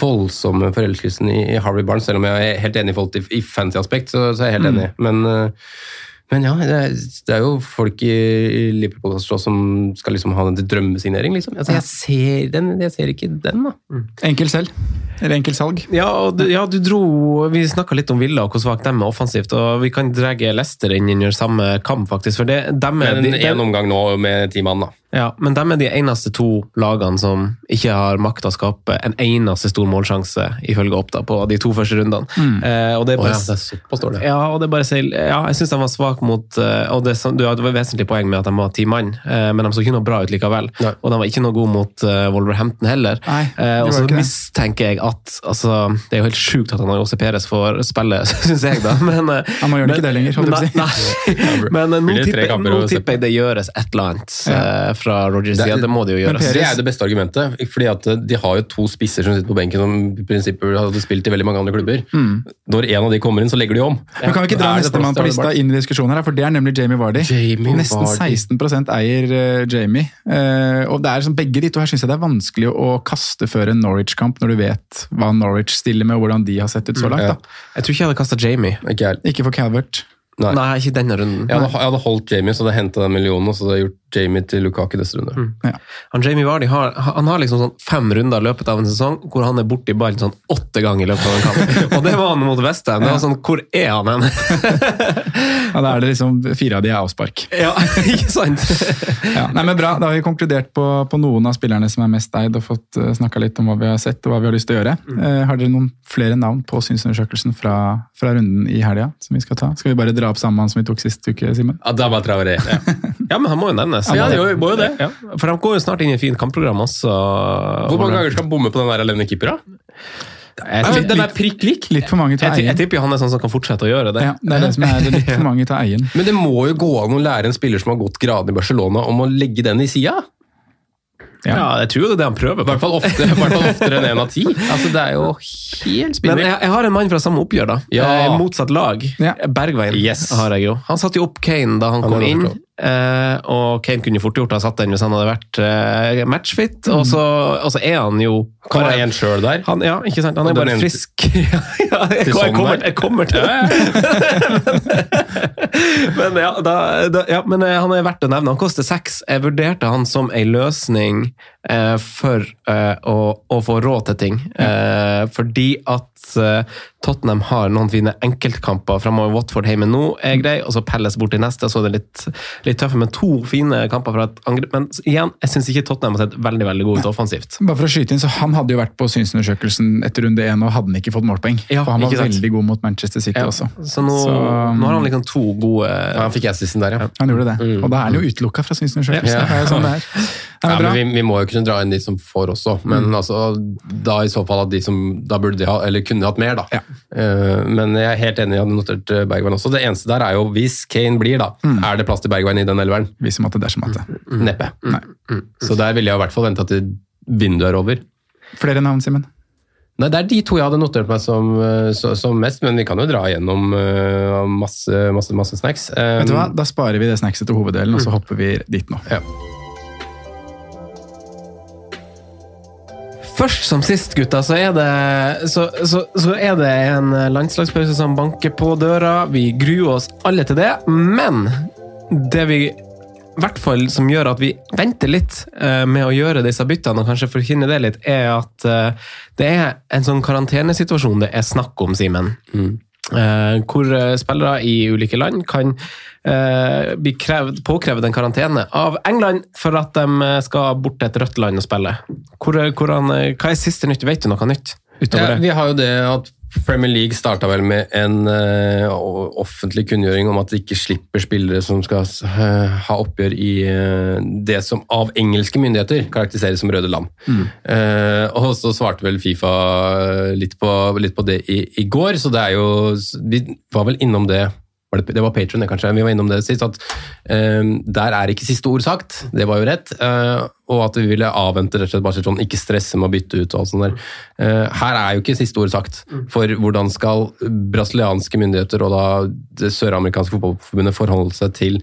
voldsomme forelskelsen i, i Harvey Barnes, selv om jeg er helt enig i folk i fancy-aspekt, så, så er jeg helt enig. Men, eh, men ja, det er, det er jo folk i, Liverpool som skal liksom ha den til drømmesignering, liksom. Altså, jeg, ser den, jeg ser ikke den, da. Enkel selv. Eller enkel salg. Ja, og du, ja, du dro Vi snakka litt om Villa og hvor svakt de er offensivt. og Vi kan dra Leicester inn under samme kamp, faktisk. for det, dem er, Men de, en omgang nå med ti mann, da. ja, men de er de eneste to lagene som ikke har makta å skape en eneste stor målsjanse, ifølge Oppda, på de to første rundene. Eh, og det er bare, bare, ja, det er såpass dårlig. ja, og det er bare ja, jeg syns de var svake mot eh, og det, som- Du hadde et vesentlig poeng med at de var ti mann, eh, men de så ikke noe bra ut likevel. Nei. Og de var ikke noe gode mot uh, Wolverhampton heller. Nei, Eh, og så mistenker jeg at altså, Det er jo helt sjukt at han har Jose Perez får spille, syns jeg, da. Men, eh, Ja, man gjør men- ikke det lenger, holdt jeg på å nei. Men eh, nå det tipper, jeg det gjøres et eller annet ja. fra Rogers Det er- side. Det må det jo gjøres. Det er det beste argumentet. fordi at De har jo to spisser som sitter på benken som i prinsippet hadde spilt i veldig mange andre klubber. Når en av de kommer inn, så legger de om. Men Kan vi ikke dra nestemann på lista inn i diskusjonen her, for det er nemlig Jamie Vardy. Jamie Nesten Vardy. 16 eier eh, Jamie. Eh, og det er som Begge de to her syns jeg det er vanskelig å kaste før en Norwich-kamp, når du vet hva Norwich stiller med, og hvordan de har sett ut så langt. Da. Jeg tror ikke jeg hadde kasta Jamie. Ikke. Ikke for Calvert. Nei. Nei, ikke denne runden. Jeg hadde, jeg hadde holdt Jamie, så hadde jeg henta den millionen, og så hadde jeg gjort Jamie til Lukaku neste runde. Han Jamie Vardy har, han har liksom sånn fem runder i løpet av en sesong hvor han er borti ballen sånn åtte ganger i løpet av en kamp. Og det var han mot Westham. Det var sånn, hvor er han hen? Ja, Da er det liksom fire av de er avspark. ja, ikke sant? Ja, nei, men bra, Da har vi konkludert på, på noen av spillerne som er mest eid, og fått uh, snakka litt om hva vi har sett og hva vi har lyst til å gjøre. Eh, har dere noen flere navn på synsundersøkelsen fra, fra runden i helga som vi skal ta? Skal vi bare dra opp sammen som vi tok sist uke, Simen? Ja, Traoré. Ja. Ja, men han må jo nevnes. Ja, det må jo det. Ja, for de går jo snart inn i et fint kampprogram også. Hvor mange ganger skal han bomme på den der alene keeper, da? Jeg, Den er prikk lik. Litt for mange til eien. jeg tipper han er sånn som kan fortsette å gjøre det. Ja, det er det som er det er litt for mange til eien. Men det må jo gå an å lære en spiller som har gått graden i Barcelona, om å legge den i sida. Ja, jeg tror det er det han prøver I hvert fall ofte, i hvert fall oftere enn én av ti. Altså, det er jo helt Men jeg, jeg har en mann fra samme oppgjør, da. Ja. Eh, motsatt lag. Ja. Bergveien Yes. har jeg jo. Han satte jo opp Kane da han, Han kom inn. Eh, og Kane kunne fort gjort ha satt den hvis han hadde vært eh, matchfit. Og, så, er han jo Hva er en sjøl der. han, ja, ikke sant? Han er bare frisk. ja, jeg, kommer, jeg kommer til det. men ja, da, da, ja, men eh, han er verdt å nevne. Han koster seks. Jeg vurderte han som en løsning eh, for eh, å, å få råd til ting. Eh, fordi at eh, Tottenham har noen fine enkeltkamper fremover. Watford hjemme nå er grei, og så Pelles bort til neste. Så er det litt, litt tøffe, men to fine kamper fra et angrep. Men igjen, jeg syns ikke Tottenham har sett veldig veldig god ut offensivt. Bare for å skyte inn, så Han hadde jo vært på synsundersøkelsen etter runde én og hadde han ikke fått målpoeng. Ja, for han var veldig god mot Manchester City Ja, også. så nå, Så, um, nå har han liksom to gode Ja, han fikk assisten der, ja. Han gjorde det. Og da er han jo utelukka fra synsundersøkelsen. Ja. Det er sånn det er. Ja, er men vi, vi må jo kunne dra inn de som får også, men altså, da i så fall at de som da burde de ha, eller kunne hatt mer, da. Ja. Uh, men jeg er helt enig, jeg hadde notert eh, Bergwijn også. Det eneste der er jo, hvis Kane blir, da, er det plass til Bergwijn i den elveren? Hvis som at det som at det. Neppe. Nei. Så der ville jeg i hvert fall vente til vinduet er over. Flere navn, Simen? Nei, Det er de to jeg hadde notert meg som, eh, som mest, men vi kan jo dra gjennom eh, masse, masse, masse snacks. Vet du hva? Da sparer vi det snackset til hoveddelen, og så hopper vi dit nå. Ja. Først som sist, gutta, så er det, så, så, så er det en landslagspause som banker på døra. Vi gruer oss alle til det, men det vi i hvert fall som gjør at vi venter litt eh, med å gjøre disse byttene, og kanskje forkynne det litt, er at eh, det er en sånn karantenesituasjon det er snakk om, Simen. Mm. hvor eh, spillere i ulike land kan eh, blir krevd, påkrevd en karantene av England for at de eh, skal bort til et rødt land og spille. Hvor, eh, hvordan, eh, hva er siste nytt? Vet du noe nytt utover Ja, det? vi har jo det at Premier League starta vel med en uh, offentlig kunngjøring om at de ikke slipper spillere som skal uh, ha oppgjør i uh, det som av engelske myndigheter karakteriseres som røde land. Eh, og så svarte vel Fifa litt på, litt på det i, i går, så det er jo Vi var vel innom det det, det var Patron, kanskje. Vi var innom det sist. at um, Der er ikke siste ord sagt. Det var jo rett. Uh, og at vi ville avvente rett og slett bare sånn, ikke stresse med å bytte ut. og alt sånt der. Uh, her er jo ikke siste ord sagt. For hvordan skal brasilianske myndigheter og da det søramerikanske fotballforbundet forholde seg til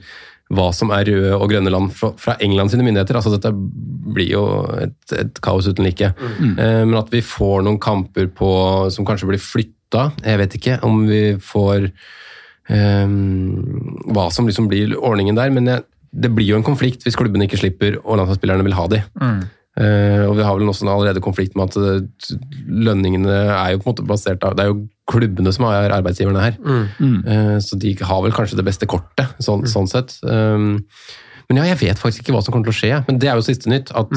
hva som er røde og grønne land fra, England sine myndigheter. altså Dette blir jo et, et kaos uten like. Eh, men at vi får noen kamper på, som kanskje blir flytta Jeg vet ikke om vi får eh, hva som liksom blir ordningen der, men jeg, det blir jo en konflikt hvis klubbene ikke slipper og landslagsspillerne vil ha de. Eh, og vi har vel også allerede konflikt med at eh, lønningene er jo på en måte basert av Det er jo klubbene som er arbeidsgiverne her. Eh, så de har vel kanskje det beste kortet, sånn, sånn sett. Um, men ja, jeg vet faktisk ikke hva som kommer til å skje. Men det er jo siste nytt. at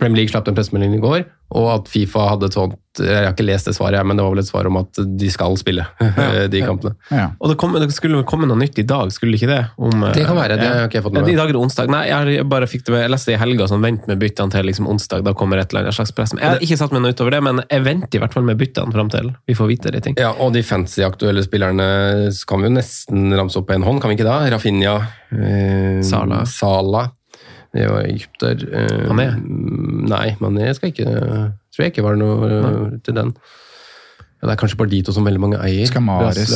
Premier League slapp den pressemeldingen i går, og at Fifa hadde et sånt Jeg har ikke lest det svaret, men det var vel et svar om at de skal spille de kampene. Ja. Og det, kom, det skulle vel komme noe nytt i dag, skulle det ikke det? Om, Det kan være, det ja. har ikke jeg fått med Ja, meg. I dag er det onsdag. Nei, jeg, bare fikk det med, jeg leste det i helga, sånn vent med byttene til liksom onsdag. Da kommer et eller annet slags press. Jeg har ikke satt meg noe utover det, men jeg venter i hvert fall med byttene fram til vi får vite de ting. Ja, og de fancy-aktuelle spillerne så kan vi jo nesten ramse opp på en hånd, kan vi ikke da? Rafinha, eh, Sala. Salah. Det var egypter. Eh, Mané? Nei, Mané skal ikke Tror jeg ikke var noe eh, til den. Ja, det er kanskje bare de to som veldig mange eier. Skamares.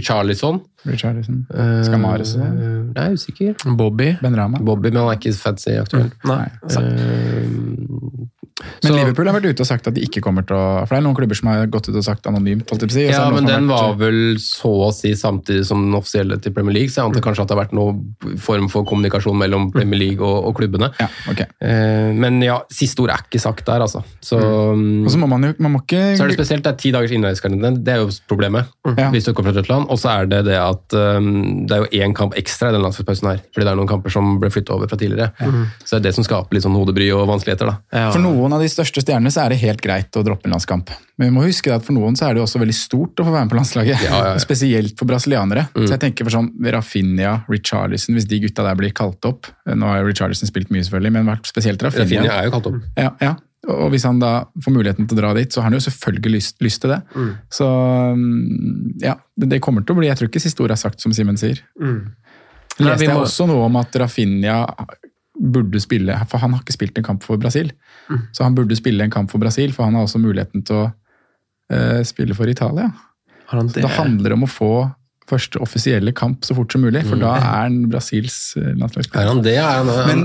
Charlison. Richarlison. Eh, Skamares. Jeg er usikker. Bobby? Ben Rama. Bobby, men han er ikke fancy aktuell. Nei. Eh, Men så- Liverpool har vært ute og sagt at de ikke kommer til å For det er noen klubber som har gått ut og sagt anonymt. si, og Ja, men den vært- var vel så å si samtidig som den offisielle til Premier League, så jeg antar kanskje at det har vært noen form for kommunikasjon mellom Premier League og, og klubbene. Ja, okay. Eh, men ja, siste ord er ikke sagt der, altså. Så, Og så må man jo man må ikke så er det spesielt det er ti dagers innreisekarantene. Det er jo problemet, mm. hvis du kommer fra Trøndelag. Og så er det det at um, det er jo én kamp ekstra i den landslagspausen her. Fordi det er noen kamper som ble flyttet over fra tidligere. Så det er det som skaper litt sånn hodebry og vanskeligheter, da. Ja. For noen av de største stjernene så er det helt greit å droppe en landskamp. Men vi må huske at for noen så er det også veldig stort å få være med på landslaget. Ja, ja, ja. Spesielt for brasilianere. Så jeg tenker for sånn Rafinha, Richarlison, hvis de gutta der blir kalt opp Nå har Richarlison spilt mye, selvfølgelig, men vært spesielt Rafinha. Rafinha er jo kalt opp. Ja, ja. Og hvis han da får muligheten til å dra dit, så har han jo selvfølgelig lyst, lyst til det. Så mm, ja, det, det kommer til å bli Jeg tror ikke siste ord er sagt, som Simen sier. Mm. Leste jeg også noe om at Rafinha burde spille For han har ikke spilt en kamp for Brasil. Så han burde spille en kamp for Brasil, for han har også muligheten til å uh, spille for Italia. Det? Det handler om å få første offisielle kamp så fort som mulig, for da er han Brasils eh, landslagsspiller. Er han det? Er han, Men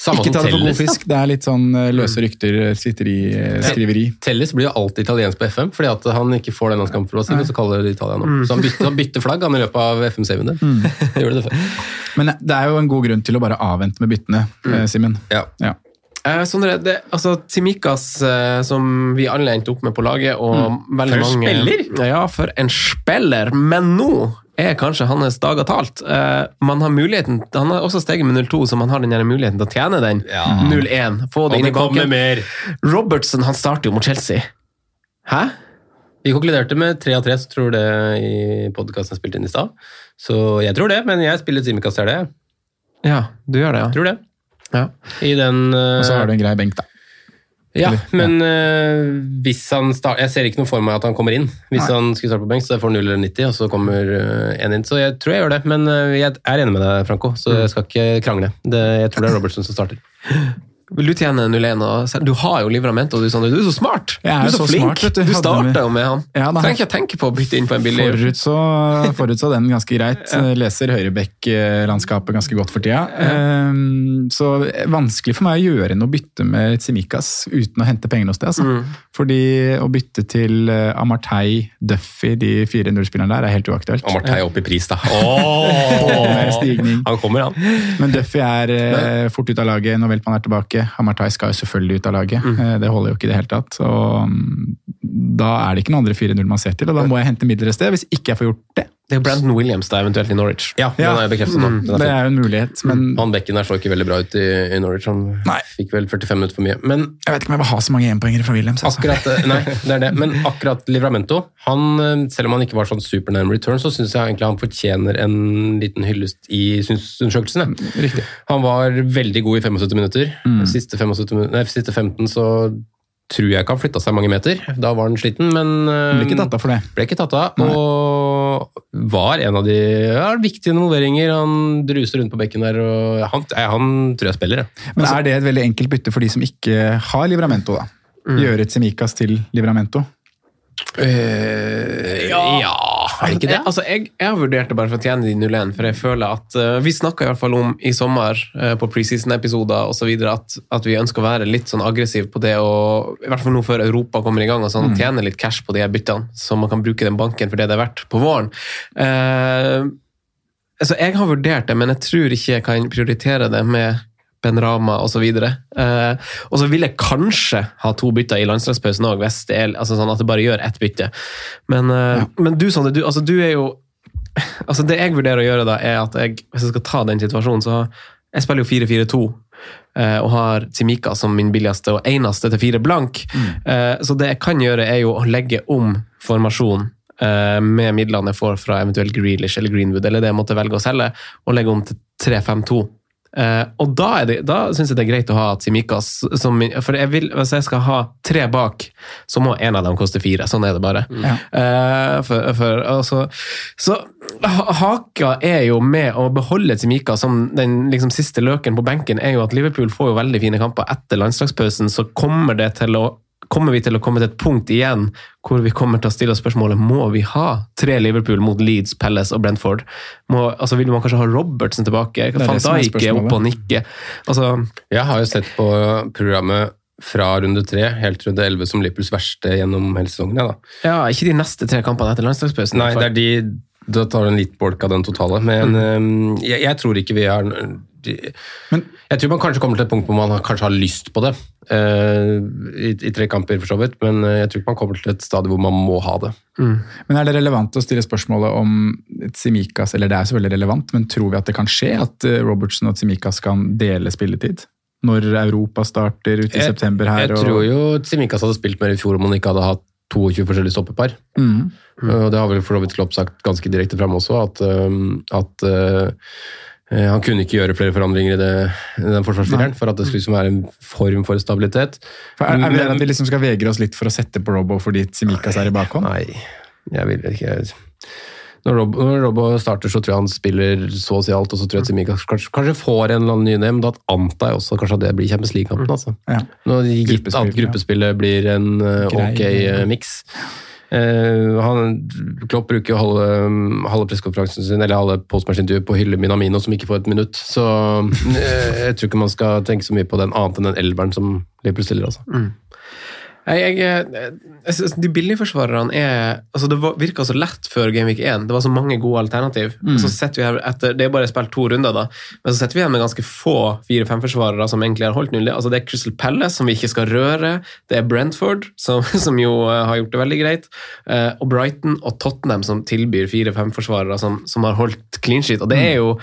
samme Ikke ta det for god fisk. Det er litt sånn eh, løse rykter, sitteri, slitteri, eh, skriveri. Telles blir jo alltid italiensk på FM, fordi at han ikke får den landskampen for Brasil, og så kaller det Italia nå. Så han bytter, han bytter flagg han i løpet av FM-serien mm. Det det. Men det er jo en god grunn til å bare avvente med byttene, mm. Simen. Ja. Ja. Eh, Sondre, det, altså Timikas, eh, som vi alle endte opp med på laget, og veldig For en spiller! Ja, for en spiller! Men nå er kanskje hans dager talt. Uh, man har muligheten, Han har også steget med 0-2, så man har den muligheten til å tjene den. 0-1. Få det Og inn i banken. mer. Robertson han starter jo mot Chelsea. Hæ? Vi konkluderte med tre av tre, så tror det i podkasten jeg spilte inn i stad. Så jeg tror det, men jeg spiller Simikast til det. Ja, du gjør det, ja. Tror det. ja. I den uh... Og så har du en grei benk, da. Ja, Eller, men eh, hvis han start, Jeg ser ikke noe for meg at han kommer inn. Hvis Nei. han skulle starte på benk, så jeg får 0 eller 90, og så kommer én inn. Så jeg tror jeg gjør det. Men eh, jeg er enig med deg, Franco, så jeg skal ikke krangle. Det, jeg tror det er Robertson som starter. Vil du tjene 0-1? og Du har jo Livramento, du, Sondre. Du er så smart! Jeg er du er så, så flink! smart, du. du starta jo med han. Ja, da. Trenger ikke å tenke på å bytte inn på en billig Forutså, forutså den ganske greit. Leser Høyrebekk-landskapet ganske godt for tida. Ehm, Så vanskelig for meg å gjøre noe bytte med Tsimikas uten å hente penger hos det. Altså. Mm. Fordi å bytte til eh, Amartey, Duffy, de fire nullspillerne der, er helt uaktuelt. Amartey opp i pris, da. Stigning. Han kommer, han. Men Duffy er uh, fort ut av laget når Veltmann er tilbake. Amartey skal jo selvfølgelig ut av laget. Mm. Eh, det holder jo ikke i det hele tatt. Så mm, da er det ikke noen andre 4-0 man ser til, og da må jeg hente midler et sted hvis ikke jeg får gjort det. Det er jo Brandon Williams da, eventuelt i Norwich. Ja, den er nå. Mm, Det er jo en mulighet, men Han bekken der så ikke veldig bra ut i, i Norwich. Han Nei. fikk vel 45 minutter for mye. Men jeg vet ikke om jeg vil ha så mange enpoengere fra Williams. Altså. akkurat eh, Nei, det er det. Men akkurat Livramento, han, eh, selv om han ikke var sånn supernærm return, så syns jeg egentlig han fortjener en liten hyllest i synsundersøkelsen. Han var veldig god i 75 minutter. Mm. Siste, 75, nei, siste 15 så tror jeg ikke han flytta seg mange meter. Da var han sliten, men eh, ble ikke tatt av for det. ble ikke tatt av. Og var en av de ja, viktige involveringer. Han druser rundt på bekken der. og Han, eh, han tror jeg spiller, jeg. Men er det et veldig enkelt bytte for de som ikke har Livramento? da? Gjøre Tsimikas til Livramento? Ja, er det ikke det? Jeg, altså, jeg, jeg har vurdert det bare for å tjene de 0-1, for jeg føler at uh, Vi snakka fall om i sommer uh, på preseason-episoder osv. At, at vi ønsker å være litt sånn aggressiv på det, å i hvert fall nå før Europa kommer i gang, og sånn, tjene litt cash på de her byttene, så man kan bruke den banken for det det er verdt på våren. Uh, altså, jeg har vurdert det, men jeg tror ikke jeg kan prioritere det med Ben Rama Og, Eh, og så vil jeg kanskje ha to bytter i landslagspausen òg, hvis det er altså sånn at det bare gjør ett bytte. Men, eh, men du, Sondre, du, altså, du er jo altså Det jeg vurderer å gjøre, da, er at jeg, hvis jeg skal ta den situasjonen, så Jeg spiller jo 4-4-2 eh, og har Timika som min billigste og eneste til fire blank. Mm. så det jeg kan gjøre, er jo å legge om formasjon eh, med midlene jeg får fra eventuelt Grealish eller Greenwood, eller det jeg måtte velge å selge, og legge om til 3-5-2. Eh, og da, det, da syns jeg det er greit å ha Tsimikas som For jeg vil, hvis jeg skal ha tre bak, så må en av dem koste fire. Sånn er det bare. Ja. Uh, for, for, altså, så haka er jo med å beholde Tsimikas som den liksom, siste løken på benken, er jo at Liverpool får jo veldig fine kamper etter landslagspausen. Så kommer det til å kommer vi til å komme til et punkt igjen hvor vi kommer til å stille oss spørsmålet må vi ha tre Liverpool mot Leeds, Palace og Brentford. Må, altså Vil man kanskje ha Robertsen tilbake? det Van Dijk er oppe og nikker. Altså, Jeg har jo sett på programmet fra runde tre helt til runde elleve som Liverpools verste gjennom hele sesongen. Ja, ja, ikke de neste tre kampene etter landslagspausen. Nei, det er de Da tar du en litt bolk av den totale. Men mm. jeg, jeg tror ikke vi er Men- Jeg tror man kanskje kommer til et punkt hvor man kanskje har lyst på det. uh, i, I tre kamper, for så vidt. Men øh, jeg tror ikke man kommer til et stadium hvor man må ha det. Men er det relevant å stille spørsmålet om Tsimikas Eller det er selvfølgelig relevant, men tror vi at det kan skje at Robertsen Robertson og Tsimikas kan dele spilletid? Når Europa starter ute i Jeg- september her? Jeg tror jo Tsimikas hadde spilt mer i fjor om han ikke hadde hatt 22 forskjellige stoppepar. Mm. Og det har vel for så vidt Klopp sagt ganske direkte fram også, at, at Eh, Han kunne ikke gjøre flere forandringer i, det, i den forsvarsfireren for at det skulle liksom være en form for stabilitet. For er, er Men- at vi liksom skal vegre oss litt for å sette på Robo fordi Simikas er i bakhånd? Nei, jeg vil ikke når Robo, når Robo starter, så tror jeg han spiller så å si alt, og så tror jeg Simikas kanskje, kanskje får en eller annen ny nem. da antar jeg også kanskje at det blir Champions League-kampen. Altså. Ja. Nå, gitt at gruppespillet blir en uh, ok uh, miks. Eh, han, Klopp bruker jo halve, halve pressekonferansen sin eller halve postmatch-intervjuet på å hylle Minamino, som ikke får et minutt. Så uh, jeg tror ikke man skal tenke så mye på den annet enn den elveren som Liverpool stiller. Altså. Jeg, jeg, jeg synes De billigforsvarerne er altså Det var- virka så lett før Gameweek 1. Det var så mange gode alternativ. Og så vi her etter, Det er bare spilt to runder, da. Men så sitter vi igjen med ganske få fire-fem-forsvarere som egentlig har holdt null. Altså Det er Crystal Palace, som vi ikke skal røre. Det er Brentford, som, som jo eh, har gjort det veldig greit. eh, og Brighton og Tottenham, som tilbyr fire-fem-forsvarere som, som har holdt clean sheet. Og det er jo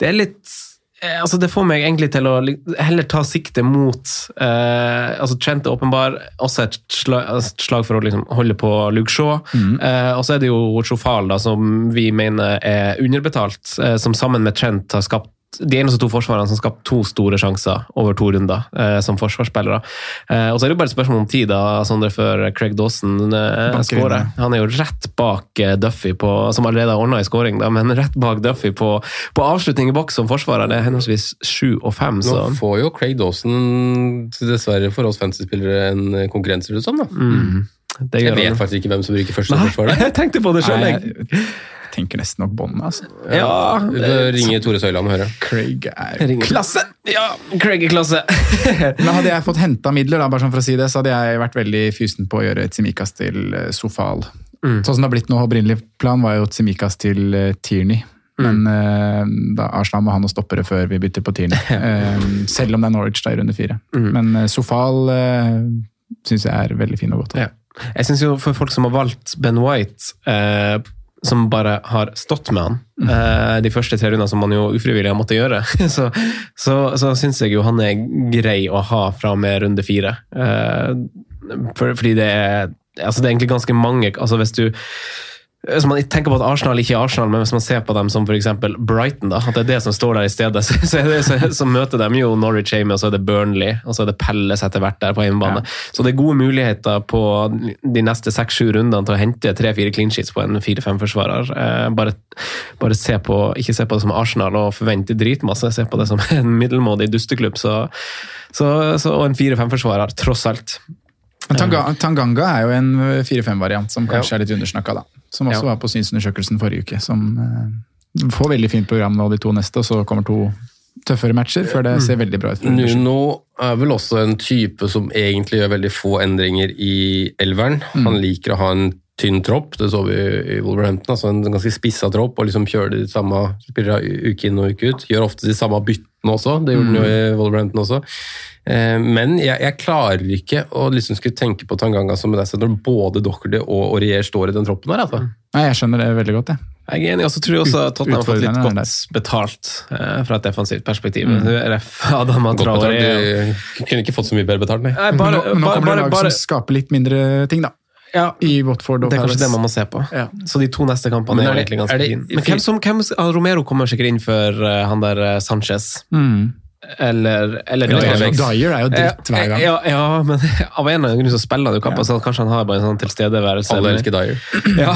Det er litt eh, Altså Det får meg egentlig til å heller ta sikte mot eh, altså Trent er åpenbar også et slag, et slag for å liksom holde på Luke Shaw. Eh, og så er det jo Chofal, da, som vi mener er underbetalt, eh, som sammen med Trent har skapt de eneste to forsvarerne som skapte to store sjanser over to runder eh, som forsvarsspillere. Eh, og så er det jo bare et spørsmål om tid, da, Sondre, før Craig Dawson eh, skårer. Han er jo rett bak eh, Duffy, på, som allerede har ordna i skåring, da, men rett bak Duffy på, på avslutning i boks som forsvarer. Det er henholdsvis sju og fem. Nå får jo Craig Dawson, dessverre for oss fantasy-spillere, en konkurranse, ser det ut som. da. Det Jeg vet faktisk ikke hvem som bruker første forsvarer, jeg tenkte på det sjøl, jeg. Tenker nesten nok båndet, altså. Ja, Vi ringer ringe Tore Søyland og høre. Craig er ringer. klasse! ja, Craig er klasse. Men hadde jeg fått henta midler, da, bare sånn for å si det, så hadde jeg vært veldig fysen på å gjøre Tsimikas til Sofal. Sofal. Sånn som det har blitt nå, opprinnelig plan var jo Tsimikas til eh, Tierney. Men uh, da Arsenal må ha noen stoppere før vi bytter på Tierney. Uh, selv om det er Norwich da i runde fire. Men uh, Sofal uh, syns jeg er veldig fin og godt. Ja. Jeg synes jo for folk som har valgt Ben White, eh, som bare har stått med han eh, de første tre rundene, som man jo ufrivillig har måttet gjøre, så, så, så syns jeg jo han er grei å ha fra og med runde fire. Eh, fordi det er, altså det er egentlig ganske mange altså Hvis du hvis man tenker på at Arsenal ikke er Arsenal, men hvis man ser på dem som f.eks. Brighton, da, at det er det som står der i stedet, så, det, så, så møter de jo Norwich Amy, og så er det Burnley, og så er det Pelles etter hvert der på hjemmebane. Så det er gode muligheter på de neste seks-sju rundene til å hente tre-fire clean sheets på en fire-fem-forsvarer. Eh, bare, bare se på, ikke se på det som Arsenal og forvente dritmasse, se på det som en middelmådig dusteklubb. Så, så, så, og en fire-fem-forsvarer, tross alt. Tanganga er jo en 4-5-variant som kanskje er litt undersnakka, da. Som også Ja. var på synsundersøkelsen forrige uke. Som uh, får veldig fint program nå de to neste, og så kommer to tøffere matcher før det ser veldig bra ut. Nuno er vel også en type som egentlig gjør veldig få endringer i elveren. Han liker å ha en tynn tropp, det så vi i Wolverhampton. altså En ganske spissa tropp, og liksom kjører de samme spillere uke inn og uke ut. Gjør ofte de samme byttene også, det gjorde han jo i Wolverhampton også. Eh, Men jeg, jeg klarer ikke å liksom skulle tenke på Tanganga som det når både Dockerty og Aurier står i den troppen her. altså. Nei, jeg skjønner det veldig godt, jeg. Jeg er enig, og så tror jeg også at Tottenham har fått litt godt betalt eh, fra et defensivt perspektiv. RF Adam Godt betalt. Du kunne ikke fått så mye bedre betalt, nei. Nei, bare, nå, nå bare, kommer det bare, lag bare som skaper litt mindre ting, da. Ja, I Watford og Det er kanskje det man må se på. Ja. Så de to neste kampene er, er egentlig ganske fine. Men hvem som, hvem, Romero kommer sikkert inn for uh, han der eh, Sanchez. Mm. Eller, eller Eller Dyer. Er jo dritt hver gang. Ja, ja, men av en eller annen grunn så spiller han jo kamper, så kanskje han har bare en sånn tilstedeværelse. Alle elsker Dyer. Ja.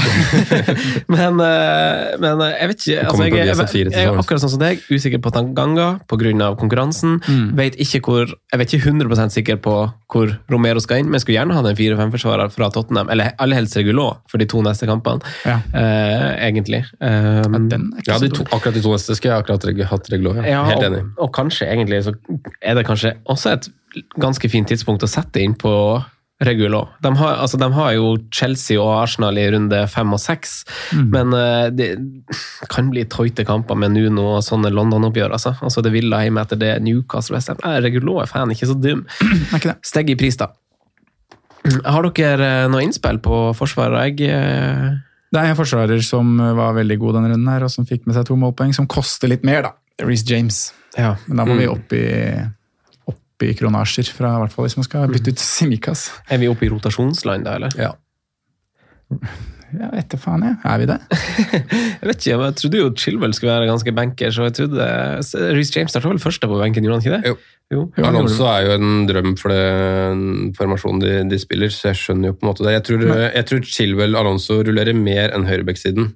men, eh, men eh, jeg vet ikke altså, jeg, jeg, jeg, sånn jeg, er akkurat sånn som deg, usikker på Tanganga pga. konkurransen. Vet ikke hvor, jeg vet ikke 100% sikker på hvor Romero skal inn, men jeg skulle gjerne hatt en 4-5-forsvarer fra Tottenham, eller aller helst Regulå for de to neste kampene, Ja. uh, egentlig. Um, Ja, den er ikke Ja, de to, akkurat de to neste skulle jeg akkurat reg- hatt regulå. Ja. ja, Helt og, enig. og kanskje egentlig så er det kanskje også et ganske fint tidspunkt å sette inn på Regulo. De har, altså, de har jo Chelsea og Arsenal i runde fem og seks, men uh, det kan bli tøyte kamper med Nuno og sånne London-oppgjør. Altså. altså det ville hjemme etter det Newcastle West Ham. Regulo er fan, ikke så dum. Steg i pris, da. Har dere eh, noe innspill på forsvaret? Jeg uh... Det er en forsvarer som var veldig god denne runden, her, og som fikk med seg to målpoeng, som koster litt mer, da. Reece James. ja. Men da må vi opp i, opp i kronasjer, fra, i hvert fall hvis man skal bytte ut Simikas. Er vi oppe i rotasjonsland da, eller? Ja. Jeg vet da faen, jeg. Er vi det? Jeg vet ikke, men jeg trodde jo Chilwell skulle være ganske banker, så jeg trodde Reece James starta vel første på benken, gjorde han ikke det? Jo. Jo. Alonso er jo en drøm for den formasjonen de, de spiller, så jeg skjønner jo på en måte det. Jeg tror, jeg tror Chilwell Alonso rullerer mer enn høyrebacksiden.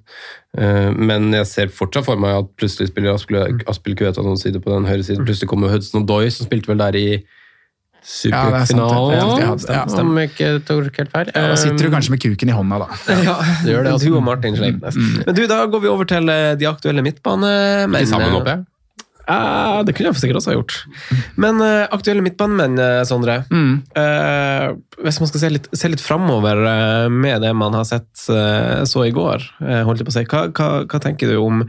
Eh, Men jeg ser fortsatt for meg at plutselig spiller Aspil, Kveta Kueta noen side på den høyre siden. Plutselig kommer Hudson Doy, som spilte vel der i Ja, er superfinalen. Ja, ja, Om jeg ikke tok helt feil. Da sitter du kanskje med kuken i hånda, da. Ja, det gjør det, altså. Du og Martin Sleipnes. Men du, da går vi over til eh, de aktuelle midtbanemennene. Sammen, håper jeg. Ja, det kunne jeg sikkert også ha gjort. Men uh, aktuelle midtbanemenn, Sondre. Sondre. Uh, hvis man skal se litt, se litt framover uh, med det man har sett eh, så i går, eh, holdt jeg på å si, hva, hva, hva tenker du om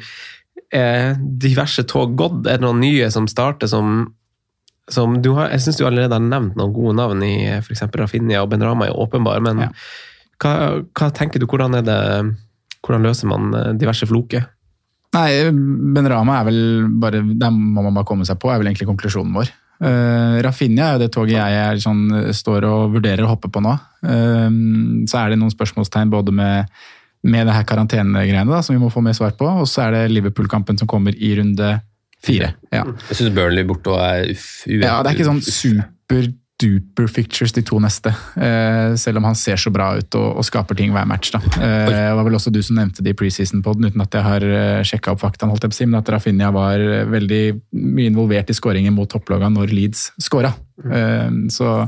eh, diverse tog gått? Er det noen nye som starter som som du har, Jeg syns du allerede har nevnt noen gode navn i f.eks. Rafinha og Benrama er åpenbar, men Ja. hva, hva tenker du, hvordan det hvordan løser man eh, diverse floker? Nei, Ben Rama er vel bare Der må man bare komme seg på, er vel egentlig konklusjonen vår. Uh, Rafinha er jo det toget jeg er, sånn, står og vurderer å hoppe på nå. Uh, så er det noen spørsmålstegn både med, med det her karantenegreiene som vi må få mer svar på, og så er det Liverpool-kampen som kommer i runde fire. Ja. Jeg syns Burnley borte og er uff. Ja, det er ikke sånn super-duper fictures de to neste. eh, selv om han ser så bra ut og, og skaper ting hver match. da. Eh, det var vel også du som nevnte det i preseason-poden, uten at jeg har uh, sjekka opp faktaen, holdt jeg på si, men at Rafinha var eh, veldig mye involvert i skåringen mot topplaga når Leeds skåra. Eh, så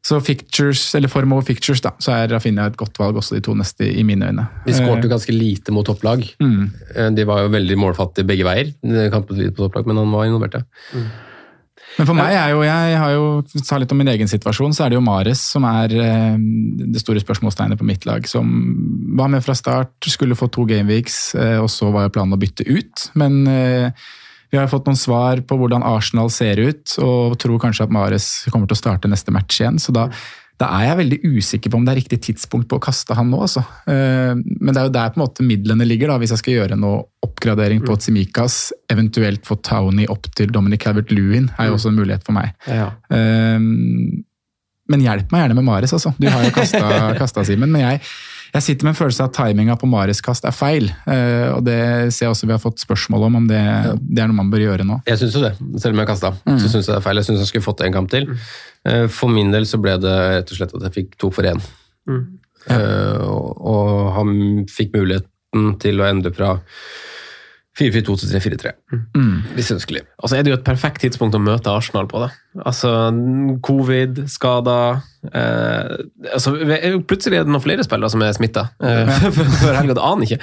så fictures, eller form over fictures, da, så er Rafinha et godt valg også de to neste, i mine øyne. De skårte jo ganske lite mot topplag. Mm. Eh, De var jo veldig målfattige begge veier. kampen på topplag, men han var involvert, ja. Men for meg er jo, jeg har jo, ta litt om min egen situasjon, så er det jo Mares som er eh, det store spørsmålstegnet på mitt lag. Som var med fra start, skulle få to gameweeks, eh, og så var jo planen å bytte ut. Men eh, vi har fått noen svar på hvordan Arsenal ser ut, og tror kanskje at Mares kommer til å starte neste match igjen. Så da, da er jeg veldig usikker på om det er riktig tidspunkt på å kaste han nå. Altså. Eh, Men det er jo der på en måte midlene ligger, da, hvis jeg skal gjøre noe oppgradering på Tsimikas, eventuelt få Townie opp til Dominic Calvert-Lewin, er jo også en mulighet for meg. Ja. Eh, Men hjelp meg gjerne med Mares, altså. Du har jo kasta, Simen. Men jeg, jeg sitter med en følelse av at timinga på Mares kast er feil. Eh, Og det ser jeg også vi har fått spørsmål om, om det, det er noe man bør gjøre nå. Jeg syns jo det, selv om jeg kasta. Mm. Så syns jeg det er feil. Jeg syns han skulle fått en kamp til. Eh, For min del så ble det rett og slett at jeg fikk to for én. Eh, og- Og han fikk muligheten til å endre fra 4-4-2 til 3-4-3. Hvis ønskelig. Og så er det jo et perfekt tidspunkt å møte Arsenal på. det. Altså, Covid, skader eh, altså, Plutselig er det noen flere spillere som er smitta eh, før helga. Det aner ikke.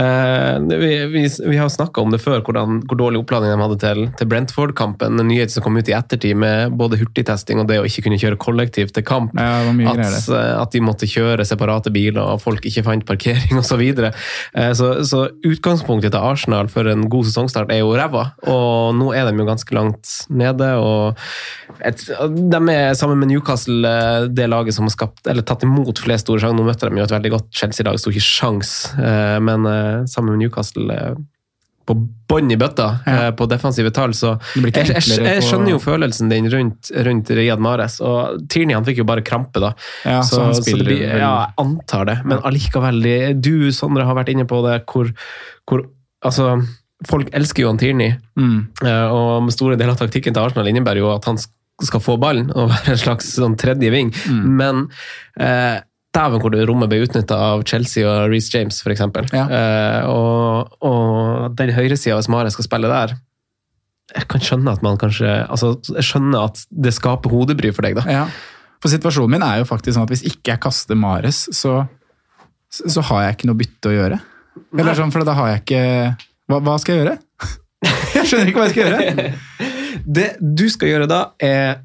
Eh, vi, vi, vi har snakka om det før, hvordan, hvor dårlig oppladning de hadde til, til Brentford-kampen. En nyhet som kom ut i ettertid med både hurtigtesting og det å ikke kunne kjøre kollektivt til kamp. Ja, at, eh, at de måtte kjøre separate biler, og folk ikke fant parkering osv. Så, videre. Eh, så Så utgangspunktet til Arsenal for en god sesongstart er jo ræva, og nå er de jo ganske langt nede. og et, De er sammen med Newcastle eh, det laget som har skapt, eller tatt imot flest store sjanser. Nå møtte de jo et veldig godt Chelsea-lag, sto ikke sjans, eh, men eh, sammen med Newcastle på bånn i bøtta ja. på defensive tall, så jeg, jeg, jeg skjønner jo følelsen din rundt, rundt Riyad Mares. Og Tierney han fikk jo bare krampe, da. Ja, så han spiller det blir- Ja, jeg antar det. Men allikevel, du Sondre har vært inne på det, hvor, hvor Altså, folk elsker jo Tierney, Mm. eh, og store deler av taktikken til Arsenal innebærer jo at han skal få ballen og være en slags sånn tredje ving, Mm. men eh, Dæven hvor det rommet ble utnytta av Chelsea og Reece James, f.eks. Ja. Eh, og, og den høyresida, hvis Mare skal spille der Jeg kan skjønne at man kanskje altså, Jeg skjønner at det skaper hodebry for deg, da. Ja. For situasjonen min er jo faktisk sånn at hvis ikke jeg kaster Mares, så, så har jeg ikke noe bytte å gjøre. Eller sånn, for da har jeg ikke Hva, hva skal jeg gjøre? Jeg skjønner ikke hva jeg skal gjøre. Det du skal gjøre da, er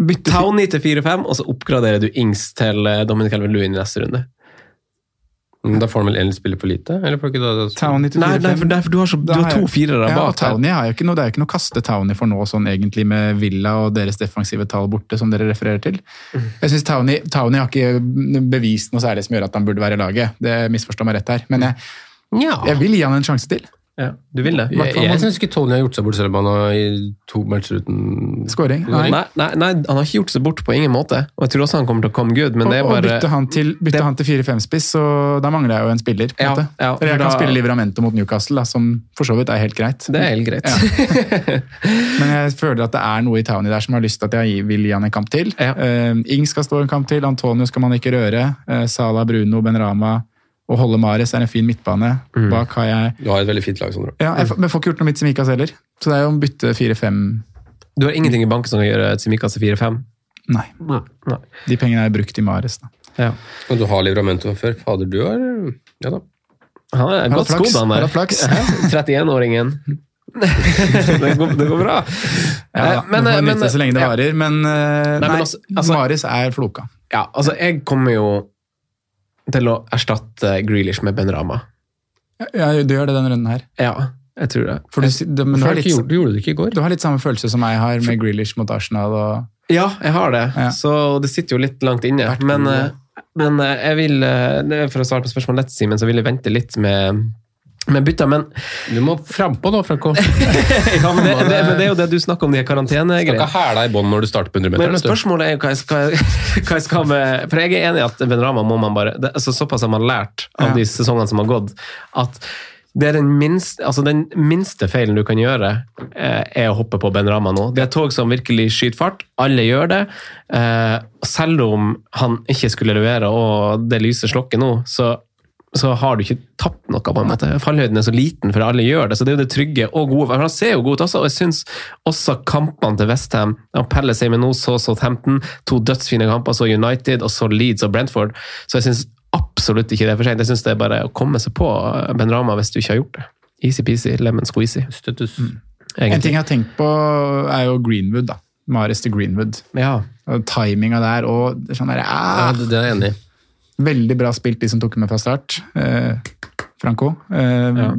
Bytte Townie til 4-5, og så oppgraderer du Ings til eh, Dominic Calvert-Lewin i neste runde. Da får han vel egentlig spille for lite? Eller får ikke da, Townie til 4-5. nei, for, nei, for du har, så, du Da har to firere Ja, bak. Townie har jo ikke noe, Det er jo ikke noe å kaste Townie for nå, sånn egentlig med Villa og deres defensive tall borte, som dere refererer til. Jeg synes Townie, Townie har ikke bevist noe særlig som gjør at han burde være i laget. Det misforstår meg rett her. Men jeg, jeg vil gi han en sjanse til. Ja, du vil det? Jeg, jeg syns ikke Tony har gjort seg bort, selv om han har i to matcher uten Skåring? Nei. Nei. Nei, nei, han har ikke gjort seg bort på ingen måte. Og jeg tror også han kommer til å komme good, men Og, det er og bare bytte han til, bytte han til 4-5-spiss, så da mangler jeg jo en spiller. på en Ja, måte. ja, Eller jeg da... kan spille Livramento mot Newcastle, da, som for så vidt er helt greit. Det er helt greit. Men jeg føler at det er noe i Townie der som har lyst til at jeg vil gi han en kamp til. Ja. Uh, Ing skal stå en kamp til, Antonio skal man ikke røre. Uh, Sala, Bruno, Benrama og Holde Mares er en fin midtbane. Mm. Bak har jeg Du har et veldig fint lag, Sondre. ja, jeg, Men får ikke gjort noe med Tsimikas heller. Så det er jo å bytte 4-5 Du har ingenting i banken som kan gjøre Tsimikas til 4-5? Nei. Nei. De pengene er brukt i Mares. da. Ja. Og du har Livramento fra før. Fader, du har Ja da. Han er godt skodd, han der. hatt flaks. 31-åringen. det, går, det går bra. Ja, Eh, men, men, eh, men, det så lenge det ja. varer. Men, Nei, men også, altså- Maris Mares er floka. Ja, altså, jeg kommer jo til å erstatte Grealish med Ben Rama. Ja, du gjør det denne runden her. Ja, jeg tror det. For du, det, men du, har litt, gjort, du gjorde det ikke i går? du har litt samme følelse som jeg har med Grealish mot Arsenal. og Ja, jeg har det. Ja. Så det sitter jo litt langt inne. Men, eh, men eh, jeg vil, eh, det for å svare på spørsmålet lett, Simen, så vil jeg vente litt med, med bytta. Men, Du må frampå nå, Franco. ja, men det, det, men det er jo det du snakker om, de karantenegreiene. Skal ikke ikke hæla i bånn når du starter på 100 meter. Men spørsmålet er jo hva jeg skal, hva jeg skal med For jeg er enig i at Benrama må man bare det, altså Såpass har man lært av Ja. de sesongene som har gått, at det er den minste, altså den minste feilen du kan gjøre, eh, er å hoppe på Benrama nå. Det er tog som virkelig skyter fart. Alle gjør det. Eh, selv om han ikke skulle levere og det lyset slokket nå, så, så har du ikke tapt noe, på en måte. Fallhøyden er så liten, for alle gjør det. Så det er jo det trygge og gode. For han ser jo god ut også, og jeg syns også kampene til Westham Pelle seg med nå, så Southampton, to dødsfine kamper, så United, og så Leeds og Brentford. Så jeg syns absolutt ikke det er for sent. Jeg syns det er bare å komme seg på Ben Rama hvis du ikke har gjort det. Easy-peasy, lemon squeezy. Støttes. En ting jeg har tenkt på, er jo Greenwood. da. Mares til Greenwood. Ja. Timinga der og sånn der, Ja, ah, det, det er jeg enig i. Veldig bra spilt, de som tok med fra start. Eh, Franco. Eh, Ja.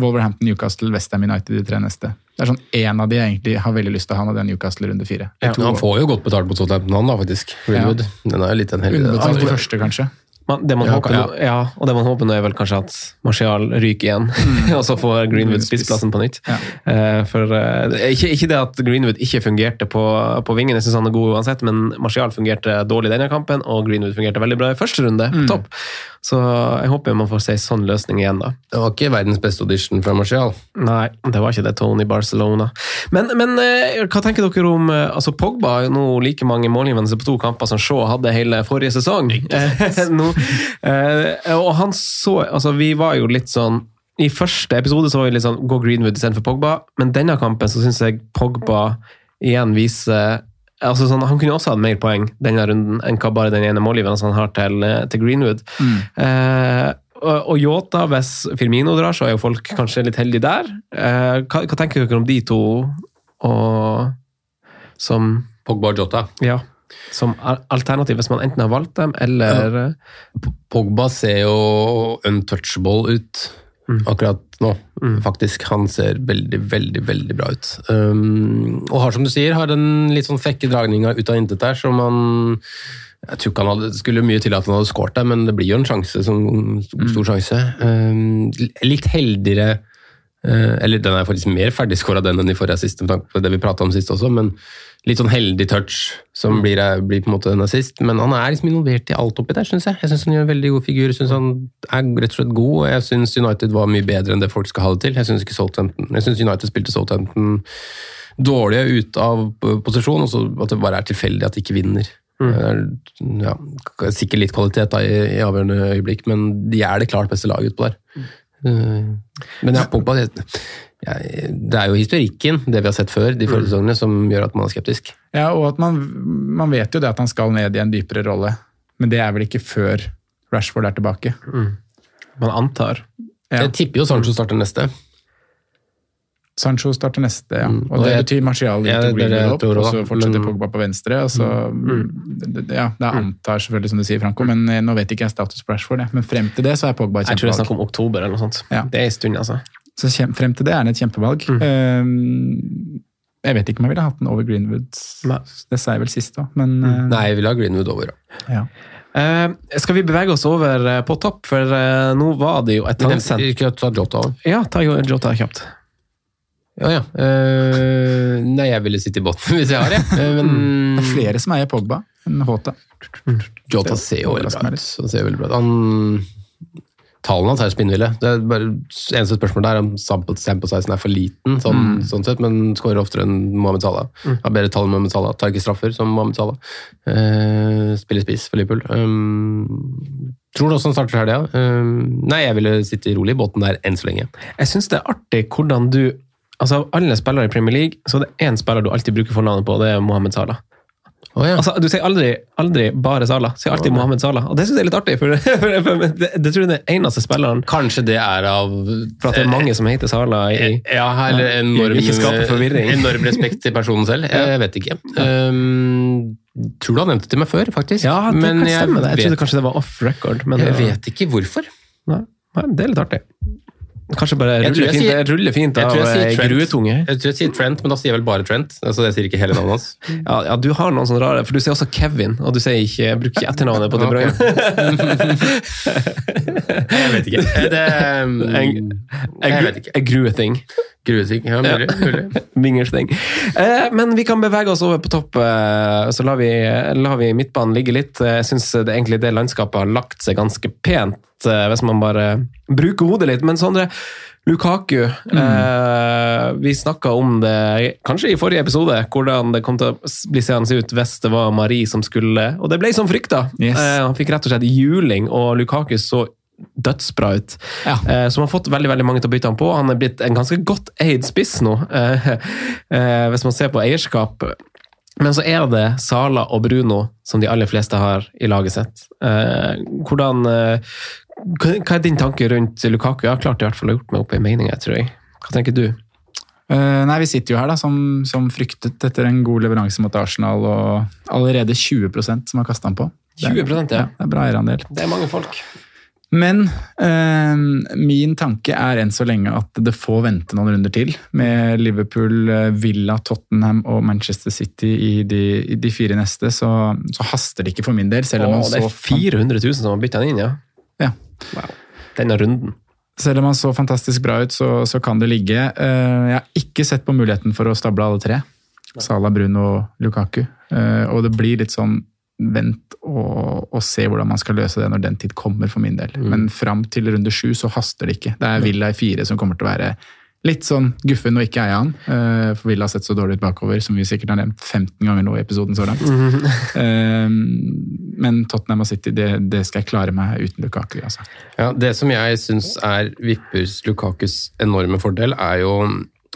Wolverhampton, Newcastle, Westham United, de tre neste. Det er sånn En av de jeg egentlig har veldig lyst til å ha, og det er Newcastle runde fire. Ja, Han får jo godt betalt på Tottenham, han da, faktisk. Greenwood. Den er jo litt en heldig Underbetalt i første, kanskje. Man, det man Ja, håper, ja. nå- ja, og det man håper nå er vel kanskje at Martial ryker igjen, og så får Greenwood spissplassen på nytt. Eh, for, uh, ikke, ikke det at Greenwood ikke fungerte på, på vingen, jeg syns han er god uansett, men Martial fungerte dårlig denne kampen, og Greenwood fungerte veldig bra i første runde, Mm. topp. Så jeg håper man får se en sånn løsning igjen, da. Det var ikke verdens beste audition fra Martial. Nei, det var ikke det Tony Barcelona. Men, men uh, hva tenker dere om altså Pogba har nå like mange målgivende på to kamper som Shaw hadde hele forrige sesong. Nå, og han så altså Vi var jo litt sånn I første episode så var vi litt sånn gå Greenwood istedenfor Pogba, men denne kampen så syns jeg Pogba igjen viser Altså sånn, han kunne også hatt mer poeng denne runden enn hva bare den ene målgiveren han har til, eh, til Greenwood. Eh, og, og Yota, hvis Firmino drar, så er jo folk kanskje litt heldige der. Eh, hva, hva tenker dere om de to og som Pogba og Jota. ja, som alternativ hvis man enten har valgt dem, eller ja. Pogba ser jo untouchable ut akkurat nå, faktisk. Han ser veldig, veldig veldig bra ut. Um, og har, som du sier, har den litt sånn frekke dragninga ut av intet der, som han jeg tror ikke han hadde, skulle mye til at han hadde skåret der, men det blir jo en sjanse, som, stor sjanse. Um, litt heldigere Eller den er faktisk mer ferdigskåra den enn i forrige assist, med tanke på det vi prata om sist også, men litt sånn heldig touch som blir, blir på en måte en assist. Men han er liksom involvert i alt oppi der, syns jeg. Jeg syns han gjør en veldig god figur. Jeg syns han er rett og slett god, og jeg syns United var mye bedre enn det folk skal ha det til. Jeg syns United spilte Southampton dårlige ut av posisjon, og så at det bare er tilfeldig at de ikke vinner. Ja, sikkert litt kvalitet da, i, i avgjørende øyeblikk, men de er det klart beste laget utpå der. Eh, Men ja, Pogba det, det er jo historikken, det vi har sett før, de forrige sesongene, som gjør at man er skeptisk. Ja, og at man, man vet jo det at han skal ned i en dypere rolle, men det er vel ikke før Rashford er tilbake. man antar. Ja. Jeg tipper jo Sancho starter neste. Sancho starter neste, ja. Mm, Og og det jeg- betyr Martial Ja, det det opp, og så fortsetter mm. Pogba på venstre. og så, det- Ja, det antar selvfølgelig, som du sier, Franco, men eh, nå vet ikke jeg status på Rashford. Men frem til det så er Pogba et kjempevalg. Jeg tror det er snakk om oktober eller noe sånt. Ja. Det er en stund, altså. Så frem til det er det et kjempevalg. Eh, jeg vet ikke om jeg ville hatt den over Greenwood. Nei. Det sa jeg vel sist òg, men uh, Nei, jeg ville ha Greenwood over. ja. Eh, skal vi bevege oss over eh, på topp, for uh, nå var det jo et annet. Ja, ta Jota kjapt. Ja, ja. Uh, nei, jeg ville sitte i båten hvis jeg har det. Uh, Men Det er flere som eier Pogba enn Håta. Jota ser jo veldig bra ut. Han ser veldig bra ut. Han... Tallene hans er spinnville. Det er bare Eneste spørsmål der er om sample, sample sizen er for liten, sånn, sånn sett, men skårer oftere enn Mohammed Salah. Har bedre tall enn Mohammed Salah. Tar ikke straffer som Mohammed Salah. Uh, spiller spiss for Liverpool. Um, tror du også han starter det? Ja? Um, nei, jeg ville sitte rolig i båten der enn så lenge. Jeg syns det er artig hvordan du Altså, Av alle spillere i Premier League, så er det én spiller du alltid bruker fornavnet på, og det er Mohammed Salah. Oh, ja. Altså, Du sier aldri, aldri bare Salah, sier alltid Mohammed Salah. Og det syns jeg er litt artig, for, for, for det, det tror jeg er den eneste spilleren Kanskje det er av For at det er mange som heter Salah i Ja, eller enorm, enorm respekt til personen selv. Jeg vet ikke. Um, tror du han nevnte det til meg før, faktisk. Ja, det Men kan jeg stemme. det. Jeg vet, trodde kanskje det var off record. Men jeg vet ikke hvorfor. Nei, nei, det er litt artig. Kanskje bare rulle jeg fint, sier- det ruller fint av eh, gruetunge. Jeg tror jeg sier Trent, men da sier jeg vel bare Trent. Altså, jeg sier ikke hele navnet hans. Ja, ja, du har noen sånne rare, for du sier også Kevin, og du sier ikke, bruker ikke etternavnet på De Bruyne. Jeg vet ikke. Det, um, jeg vet ikke. Grueting. Grueting. Ja, mulig. mulig. Vingersting. Eh, men vi kan bevege oss over på topp, eh, så lar vi, lar vi midtbanen ligge litt. Jeg syns egentlig det landskapet har lagt seg ganske pent, eh, hvis man bare bruker hodet litt. Men Sondre, Lukaku eh, Vi snakka om det kanskje i forrige episode, hvordan det kom til å bli seende ut hvis det var Marie som skulle Og det ble som frykta! Yes. Eh, han fikk rett og slett juling, og Lukaku så dødsbra ut. Ja. Eh, som har fått veldig veldig mange til å bytte han på. Han er blitt en ganske godt eid spiss nå, eh, eh, hvis man ser på eierskap. Men så er det Sala og Bruno som de aller fleste har i laget sitt. Eh, hvordan, hva er din tanke rundt Lukaku? Jeg har klart i hvert fall å gjort meg opp en mening, jeg tror jeg. Hva tenker du? Uh, nei, Vi sitter jo her da, som, som fryktet etter en god leveranse mot Arsenal, og allerede 20% som har kasta han på. Det er- 20 ja. ja. Det er bra eierandel. Det er mange folk. Men uh, min tanke er enn så lenge at det får vente noen runder til. Med Liverpool, eh, Villa, Tottenham og Manchester City i de, i de fire neste, så, så haster det ikke for min del. Selv om, Åh, man det så, er 400 000 som har bytta den inn, ja. Ja. Wow. Denne runden. selv om han så fantastisk bra ut, så, så kan det ligge. Eh, jeg har ikke sett på muligheten for å stable alle tre. Sala, Bruno og Lukaku. Eh, og det blir litt sånn vent og, og se hvordan man skal løse det når den tid kommer, for min del. Men fram til runde sju så haster det ikke. Det er Villa i fire som kommer til å være litt sånn guffen og ikke eie han. eh, For Villa har sett så dårlig ut bakover, som vi sikkert har nevnt 15 ganger nå i episoden så langt. Eh, Men Tottenham og City, det, det skal jeg klare meg uten Lukaku. altså. Ja, det som jeg syns er Vippers Lukakus enorme fordel, er jo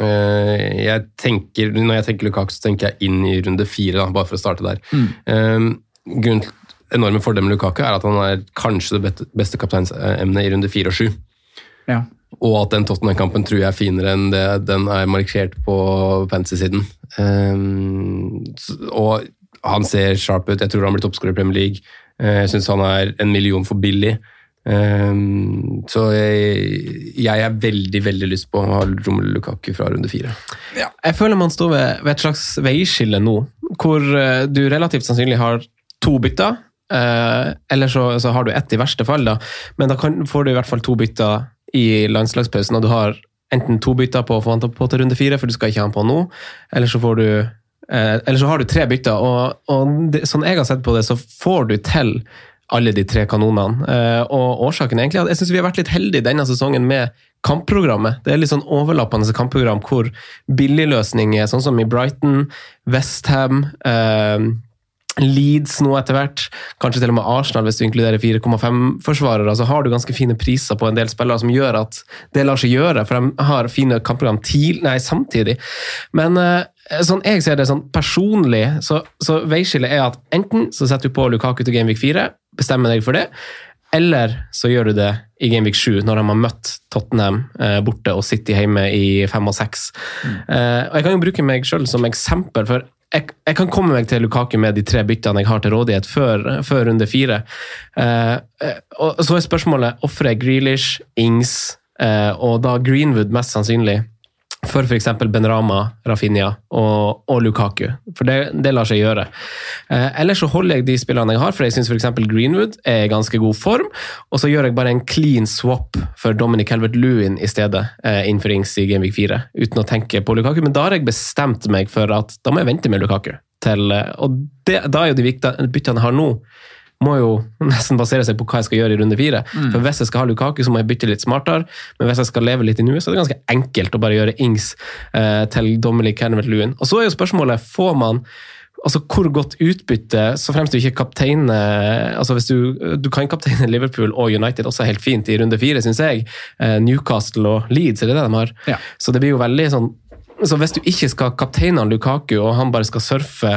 eh, jeg tenker, Når jeg tenker Lukaku, så tenker jeg inn i runde fire, da, bare for å starte der. Eh, grunnen til enorme fordel med Lukaku er at han er kanskje det beste kapteinsemnet i runde fire og sju. Ja. Og at den Tottenham-kampen tror jeg er finere enn det den er markert på fantasy-siden. Um, og han ser sharp ut. Jeg tror han blir toppskårer i Premier League. Eh, Jeg syns han er en million for billig. Um, så jeg, jeg er veldig, veldig lyst på å ha Romelu Lukaku fra runde fire. Jeg føler man står ved, ved et slags veiskille nå, hvor eh, du relativt sannsynlig har to bytter. Eh, eller så, så har du ett i verste fall, da. Men da kan, får du i hvert fall to bytter i landslagspausen, og du har enten to bytter på å få han på til runde fire, for du skal ikke ha han på nå, eller så får du eller så har du tre bytter, og, og det, sånn jeg har sett på det, så får du til alle de tre kanonene. Eh, og årsaken er egentlig at jeg syns vi har vært litt heldige denne sesongen med kampprogrammet. Det er litt sånn overlappende kampprogram hvor billigløsninger, sånn som i Brighton, Westham eh, Leeds nå etter hvert, kanskje til og med Arsenal hvis du inkluderer 4,5-forsvarere, så har du ganske fine priser på en del spillere som gjør at det lar seg gjøre, for de har fine kampprogram til, nei, samtidig. Men eh, sånn jeg ser det sånn personlig, så, så veiskillet er at enten så setter du på Lukaku til Gameweek 4, bestemmer deg for det, eller så gjør du det i Gameweek 7, når de har møtt Tottenham eh, borte og City hjemme i 5 og 6. Eh, og jeg kan jo bruke meg sjøl som eksempel, for jeg, jeg kan komme meg til Lukaku med de tre byttene jeg har til rådighet før, før runde fire. Eh, eh, og så er spørsmålet ofrer jeg Grealish, Ings eh, og da Greenwood mest sannsynlig for f.eks. Benrama, Rafinha og, og Lukaku. For det, det lar seg gjøre. Eh, ellers så holder jeg de spillene jeg har, for jeg syns f.eks. Greenwood er i ganske god form. Og så gjør jeg bare en clean swap for Dominic Helvert-Lewin i stedet, eh, innenfor Ings i Gameweek 4, uten å tenke på Lukaku. Men da har jeg bestemt meg for at da må jeg vente med Lukaku. Til, eh, og det, da er jo de byttene jeg har nå, må jo nesten basere seg på hva jeg skal gjøre i runde fire. Mm. For Hvis jeg skal ha Lukaku, så må jeg bytte litt smartere. Men hvis jeg skal leve litt i nuet, så er det ganske enkelt å bare gjøre Ings eh, til Dominic Calvert-Lewin. Og så er jo spørsmålet får man altså hvor godt utbytte, så fremst du ikke kapteine altså hvis du, du kan kapteine Liverpool og United også helt fint i runde fire, syns jeg. Eh, Newcastle og Leeds, er det det de har? Ja. Så det blir jo veldig sånn så Hvis du ikke skal kapteine Lukaku, og han bare skal surfe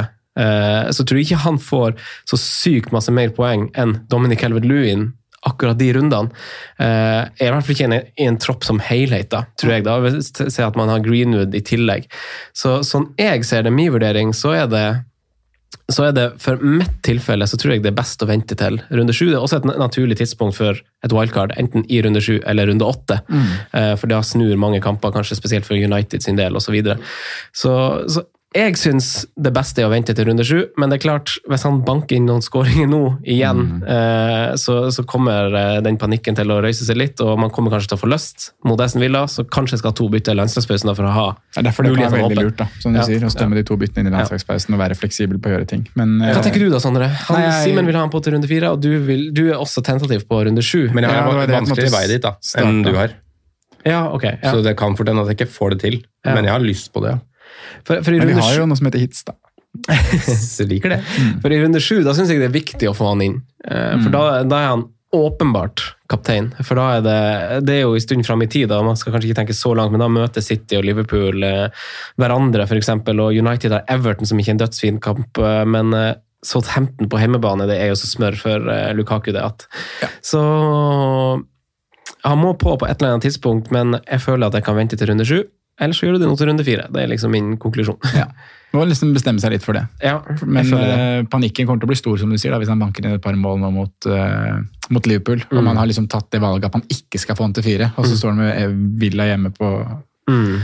så tror jeg ikke han får så sykt masse mer poeng enn Dominic Helvet-Lewin akkurat de rundene. Uh, er i hvert fall ikke en, i en tropp som helhet, da, tror jeg. da, Hvis- Se at man har Greenwood i tillegg. Så Sånn jeg ser det, min vurdering, så er det så er det for mitt tilfelle så tror jeg det er best å vente til runde sju. Det er også et naturlig tidspunkt for et wildcard, enten i runde sju eller runde åtte. Eh, For da snur mange kamper, kanskje spesielt for United sin del osv. Så, videre. så Så jeg syns det beste er å vente til runde sju, men det er klart, hvis han banker inn noen skåringer nå igjen, eh, så, så kommer eh, den panikken til å røyse seg litt, og man kommer kanskje til å få lyst mot vil Villa, så kanskje skal ha to bytter i landslagspausen for å ha er derfor det kan være veldig lurt, da, som du Ja. sier, å stemme de to byttene inn i landslagspausen og være fleksibel på å gjøre ting. Men, Hva eh, tenker du da, Sondre? Han, Nei, Simen vil ha han på til runde fire, og du, vil, du er også tentativ på runde sju. Men jeg har ja, en det vanskeligere vei dit da, enn du har. Ja, ok. Ja. Så det kan fort hende at jeg ikke får det til. Ja. Men jeg har lyst på det. For, for, i men vi har jo noe som heter hits, da. Så jeg liker det. for i runde sju, da syns jeg det er viktig å få han inn. Eh, For da, da er han åpenbart kaptein. For da er det Det er jo en stund fram i tid, da. man skal kanskje ikke tenke så langt, men da møter City og Liverpool eh, hverandre, f.eks. Og United har Everton, som ikke er en dødsfin kamp, eh, men eh, Southampton på hjemmebane, det er jo så smør for eh, Lukaku, det at Så han må på på et eller annet tidspunkt, men jeg føler at jeg kan vente til runde sju. Eller så gjør du det nå til runde fire. Det er liksom min konklusjon. Ja. Må liksom bestemme seg litt for det. Ja, Men det. eh, panikken kommer til å bli stor, som du sier, da, hvis han banker inn et par mål nå mot, uh, mot Liverpool. Og Mm. man har liksom tatt det valget at man ikke skal få han til fire, og så står han med eh, Villa hjemme på, Mm.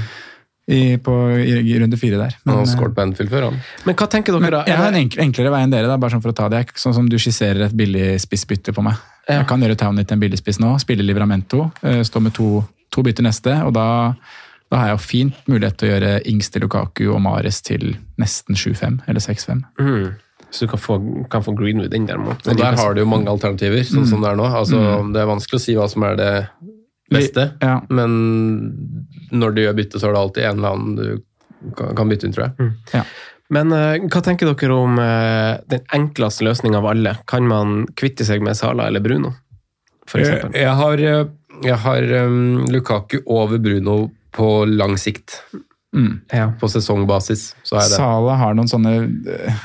i, på, i, i runde fire der. Han har skåret på Anfield før, han. Men hva tenker dere, men da? jeg har en enkel, enklere vei enn dere, da, bare sånn for å ta det. Sånn som du skisserer et billig spissbytte på meg. Ja. Jeg kan gjøre Townit til en billigspiss nå, spille Livramento, stå med to, to bytter neste, og da, da har jeg jo fint mulighet til å gjøre Ings til Lukaku og Mares til nesten 7-5 eller 6-5. Mm. Så du kan få, kan få Greenwood inn der. mot- Og der har du jo mange alternativer, sånn som det er nå. Altså, Det er vanskelig å si hva som er det beste, Ja. men når du gjør bytte, så er det alltid en eller annen du kan, bytte inn, tror jeg. Ja. Men eh, hva tenker dere om eh, den enkleste løsninga av alle? Kan man kvitte seg med Sala eller Bruno, for Jeg, jeg har, eh, jeg har um, Lukaku over Bruno på lang sikt. Mm. Ja. På sesongbasis, så er det. Sala har noen sånne eh,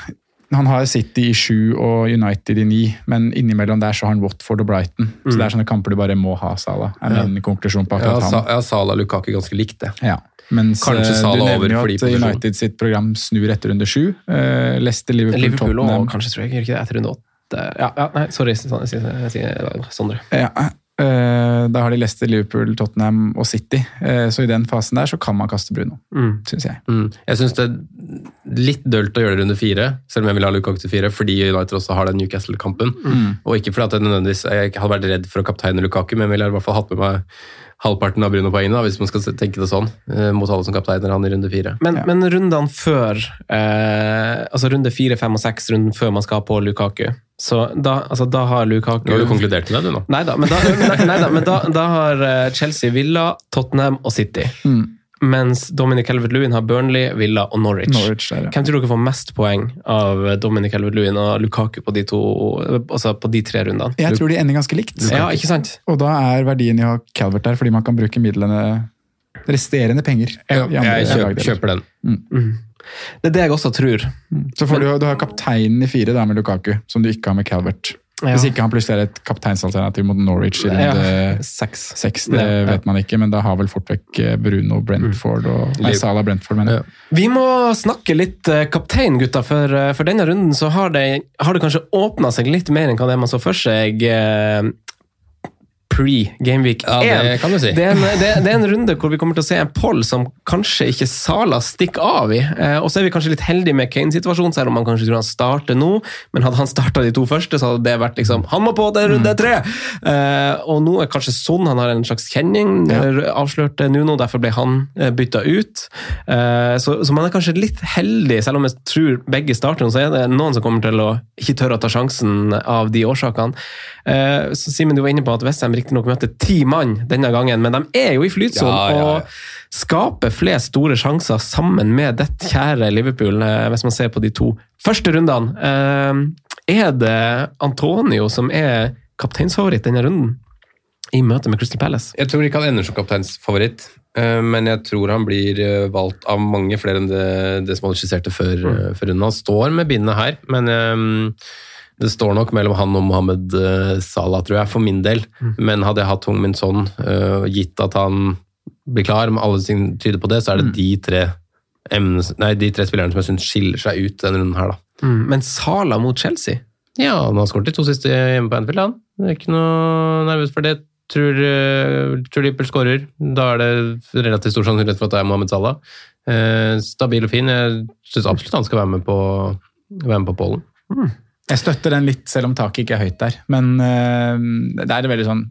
Han har City i sju og United i ni, men innimellom der så har han Watford og Brighton. Så det er sånne kamper du bare må ha Sala, er min konklusjon på akkurat ja, han. Ja, Sala Salah og Lukaku ganske likt, det. Ja. Mens Kanskje Sala du nevner jo at. United sitt program snur etter runde sju. Uh, Leicester, Liverpool, Liverpool og kanskje, tror jeg, gjør ikke det etter runde åtte? Ja, ja, nei, sorry, Sondre. Ja, eh, da har de Leicester, Liverpool, Tottenham og City. Eh, så i den fasen der så kan man kaste Bruno, Mm. syns jeg. Mm. Jeg syns det er litt dølt å gjøre det runde fire, selv om jeg vil ha Lukaku til fire, fordi United også har den Newcastle-kampen. Mm. Og ikke fordi at jeg nødvendigvis jeg hadde vært redd for å kapteine Lukaku, men jeg ville i hvert fall hatt med meg halvparten av Bruno-poengene, hvis man skal tenke det sånn, eh, mot alle som kapteiner han i runde fire. Men, Ja. men rundene før, eh, altså runde fire, fem og seks, runden før man skal ha på Lukaku, så da, altså, da har Lukaku Nå har du konkludert med det, du nå. Nei da, men, da, nei, neida, men da, da har eh, Chelsea Villa, Tottenham og City. Mm. Mens Dominic Calvert-Lewin har Burnley, Villa og Norwich. Norwich der, ja. Hvem tror dere får mest poeng av Dominic Calvert-Lewin og Lukaku på de, to, altså på de tre rundene? Jeg tror de ender ganske likt. Ja, ikke sant? Og da er verdien i å ha Calvert der, fordi man kan bruke midlene Resterende penger. Ja, jeg kjøper, kjøper den. Det er det jeg også tror. Så får du, du har kapteinen i fire der med Lukaku, som du ikke har med Calvert. Ja. Hvis ikke han plutselig er et kapteinsalternativ mot Norwich i runde Ja, seks. seks, det Ja, ja. vet man ikke, men da har vel fort vekk eh, Bruno Brentford og Nei, Sala Brentford, mener jeg. Vi må snakke litt eh, kaptein, gutta, for, eh, for denne runden så har det, har det kanskje åpna seg litt mer enn hva det man så for seg. Eh, pre-Gameweek 1. Ja, det kan du si. Det er, en, det, det er en runde hvor vi kommer til å se en poll som kanskje ikke Sala stikker av i. Eh, og så er vi kanskje litt heldige med Kane-situasjonen, selv om man kanskje tror han starter nå. Men hadde han starta de to første, så hadde det vært liksom Han må på til runde tre! Eh, og nå er kanskje sånn han har en slags kjenning, ja. avslørte Nuno, derfor ble han eh, bytta ut. Eh, så, så man er kanskje litt heldig, selv om jeg tror begge starter, så er det noen som kommer til å ikke tørre å ta sjansen av de årsakene. Eh, så Simen, du var inne på at Westham riktignok møtte ti mann denne gangen, men de er jo i flytsonen Ja, ja, og skaper flest store sjanser sammen med dette kjære Liverpool, eh, hvis man ser på de to første rundene. Eh, Er det Antonio som er kapteinsfavoritt denne runden? I møte med Crystal Palace? Jeg tror ikke han ender som kapteinsfavoritt, eh, men jeg tror han blir valgt av mange flere enn det, det som han skisserte før, mm. før runden. Han står med bindet her, men det står nok mellom han og Mohammed eh, Salah, tror jeg, for min del. Men hadde jeg hatt Hung Min Son, uh, gitt at han blir klar, med alle ting tyder på det, så er det de tre emnes, nei, de tre spillerne som jeg syns skiller seg ut denne runden her, da. Men Salah mot Chelsea? Ja, han har skåret de to siste hjemme på Anfield, han. Er ikke noe nervøs for det. Tror, uh, tror Liverpool skårer. Da er det relativt stor sannsynlighet for at det er Mohammed Salah. Eh, stabil og fin. Jeg syns absolutt han skal være med på, være med på pollen. Jeg støtter den litt, selv om taket ikke er høyt der. Men uh, det er et veldig sånn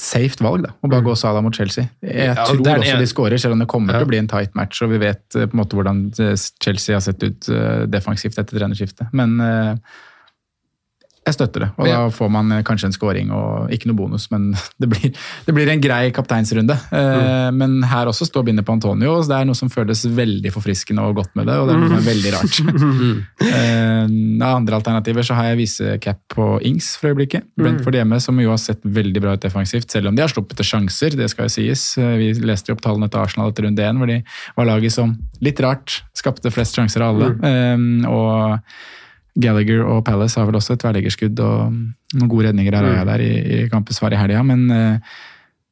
safe valg, da. Å bare gå Salah mot Chelsea. Jeg Ja, tror også de skårer, selv om det kommer Ja. til å bli en tight match. Og vi vet uh, på en måte hvordan eh, Chelsea har sett ut uh, defensivt etter trenerskiftet. Men eh, jeg støtter det. Og Ja. da får man eh, kanskje en scoring og ikke noe bonus, men det blir, det blir en grei kapteinsrunde. Eh, Men her også står bindet på Antonio, så det er noe som føles veldig forfriskende og godt med det, og det er noe som er veldig rart. Eh, Av andre alternativer så har jeg visecap på Ings for øyeblikket. Brentford hjemme, som jo har sett veldig bra ut defensivt, selv om de har sluppet til sjanser, det skal jo sies. Vi leste jo opp tallene til Arsenal etter runde én, hvor de var laget som litt rart skapte flest sjanser av alle. Eh, og Gallagher og Palace har vel også et tverrleggerskudd og noen gode redninger av Raja der i, i kampens svar i helga, men eh,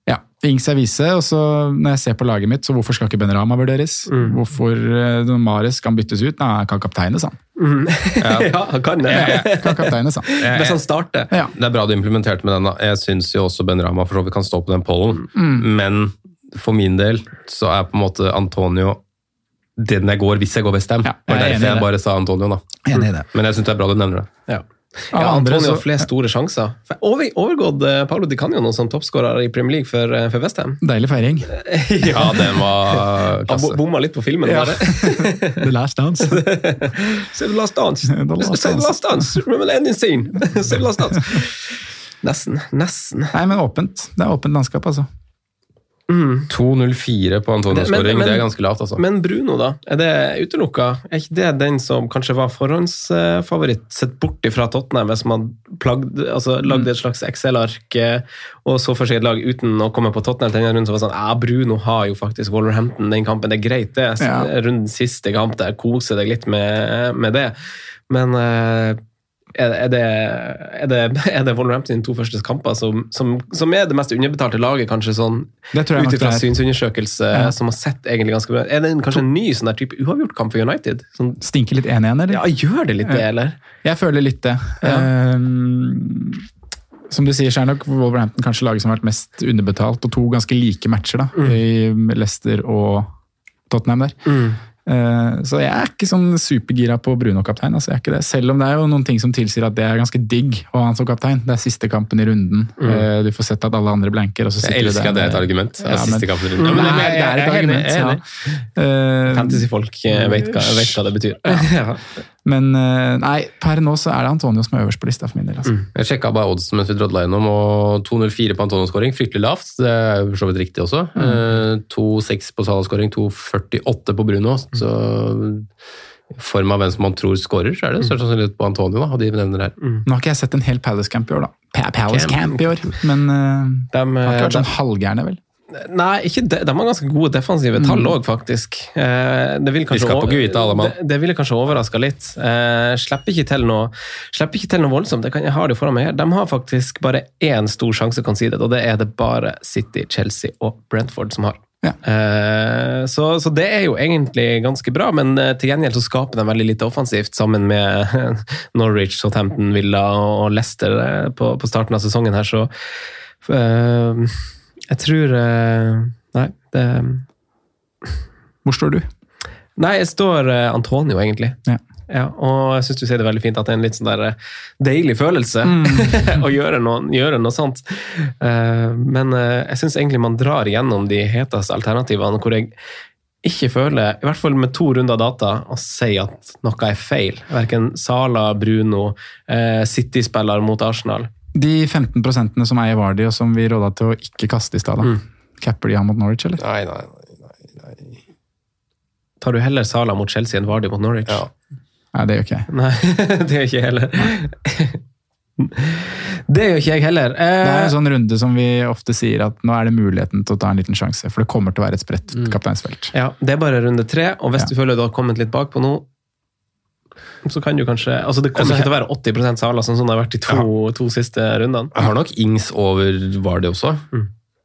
ja, Ings er vise, og så når jeg ser på laget mitt, så hvorfor skal ikke Ben Rama vurderes? Hvorfor uh, Mares kan byttes ut? Nei, han kan kapteines, han. Ja, han kan det. Kan kapteines, han. Hvis han starter. Ja. Det er bra du implementerte med den. da. Jeg syns jo også Ben Rama for så vidt kan stå på den pollen, men for min del så er på en måte Antonio den jeg går hvis jeg går Westham. Ja, det var jeg er derfor jeg det. bare sa Antonio, da. Enig i det. Men jeg syns det er bra du nevner det. Ja. Ja, Antonio har flest store sjanser. For Over, overgått eh, Paolo Di Canio nå som toppskårer i Premier League for, eh, for Westham. Deilig feiring. Ja, den var klasse. Han bo- bomma litt på filmen. Ja. The last dance. Say the last dance. The last Say the last dance. Remember the ending scene. Say the last dance. Nesten. Nesten. Nei, men åpent. Det er åpent landskap, altså. 2-0-4 på Antonio-skåring, det er ganske lavt, altså. Men Bruno, da? Er det utelukka? Er ikke det den som kanskje var forhåndsfavoritt, sett bort ifra Tottenham, hvis man plagd, altså, lagde et slags Excel-ark eh, og så for seg et lag uten å komme på Tottenham til denne runden, så var det sånn ja, Bruno har jo faktisk Wolverhampton den kampen, det er greit, det. Ja. Rundens siste kamp der, kose deg litt med, med det. Men eh, er, det, er, det, er det Wolverhampton to første kamper som, som, som er det mest underbetalte laget, kanskje sånn ut ifra er. synsundersøkelse, Ja. som har sett egentlig ganske bra Er det en, kanskje en ny sånn der type uavgjort-kamp for United? Sånn, Stinker litt 1-1, eller? ja, gjør det litt det, eller? Jeg føler litt det. Ehm, som du sier, så er nok Wolverhampton kanskje laget som har vært mest underbetalt, og to ganske like matcher da, i Leicester og Tottenham der. Eh, så jeg er ikke sånn supergira på Bruno-kaptein. altså jeg er ikke det. Selv om det er jo noen ting som tilsier at det er ganske digg å ha han som kaptein. Det er siste kampen i runden. Mm. du får sett at alle andre blanker. Jeg elsker at det er et argument. Ja, men- siste kampen i runden. Nei, det er, et argument, ja. Eh, Fantasyfolk eh, vet, vet hva det betyr. Ja. Men eh, nei, per nå så er det Antonio som er øverst på lista for min del. altså. Jeg sjekka bare oddsen mens vi drodla gjennom, og 2,04 på Antonio-skåring. Fryktelig lavt. Det er for så vidt riktig også. Eh, 2,6 på Salah-skåring, 2,48 på Bruno. Så i form av hvem som man tror skårer, så er det størst sannsynlighet på Antonio. da, og de nevner her. Nå har ikke jeg sett en hel Palace Camp i år, da. Pa Palace Camp. Camp i år, men uh, De, har ikke vært de, sånn halvgærne, vel? Nei, ikke de, de har ganske gode defensive tall òg, faktisk. Eh, det vil kanskje det ville kanskje overraska litt. Eh, slipper ikke til noe slipper ikke til noe voldsomt. Det kan, jeg har det foran meg her. De har faktisk bare én stor sjanse conceded, og det er det bare City, Chelsea og Brentford som har. Ja. Eh, så, så det er jo egentlig ganske bra, men eh, til gjengjeld så skaper de veldig lite offensivt sammen med Norwich, Southampton, Villa og Leicester eh, på, på starten av sesongen her, så eh, jeg tror eh, Nei, det Hvor står du? Nei, jeg står eh, Antonio, egentlig. Ja. Ja, og jeg syns du sier det veldig fint at det er en litt sånn der eh, deilig følelse å gjøre noe, gjøre noe sånt. Eh, men eh, jeg syns egentlig man drar gjennom de heteste alternativene hvor jeg ikke føler, i hvert fall med to runder data, å si at noe er feil. Verken Sala, Bruno, eh, City-spiller mot Arsenal. De 15 prosentene som eier Vardy, og som vi råda til å ikke kaste i stad. Capper de han mot Norwich, eller? Nei, nei, nei. nei, nei. Tar du heller Sala mot Chelsea enn Vardy mot Norwich? Ja. Nei, det gjør ikke jeg. Nei, det gjør ikke jeg heller. Det gjør ikke jeg heller. Det er Eh, en sånn runde som vi ofte sier at nå er det muligheten til å ta en liten sjanse, for det kommer til å være et spredt kapteinsfelt. Ja, det er bare runde tre, og hvis Ja. du føler du har kommet litt bakpå nå, så kan du kanskje Altså, det kommer Altså, ikke til å være 80 Sala, sånn som det har vært de to, to siste rundene. Jeg har nok Ings over Vardy også,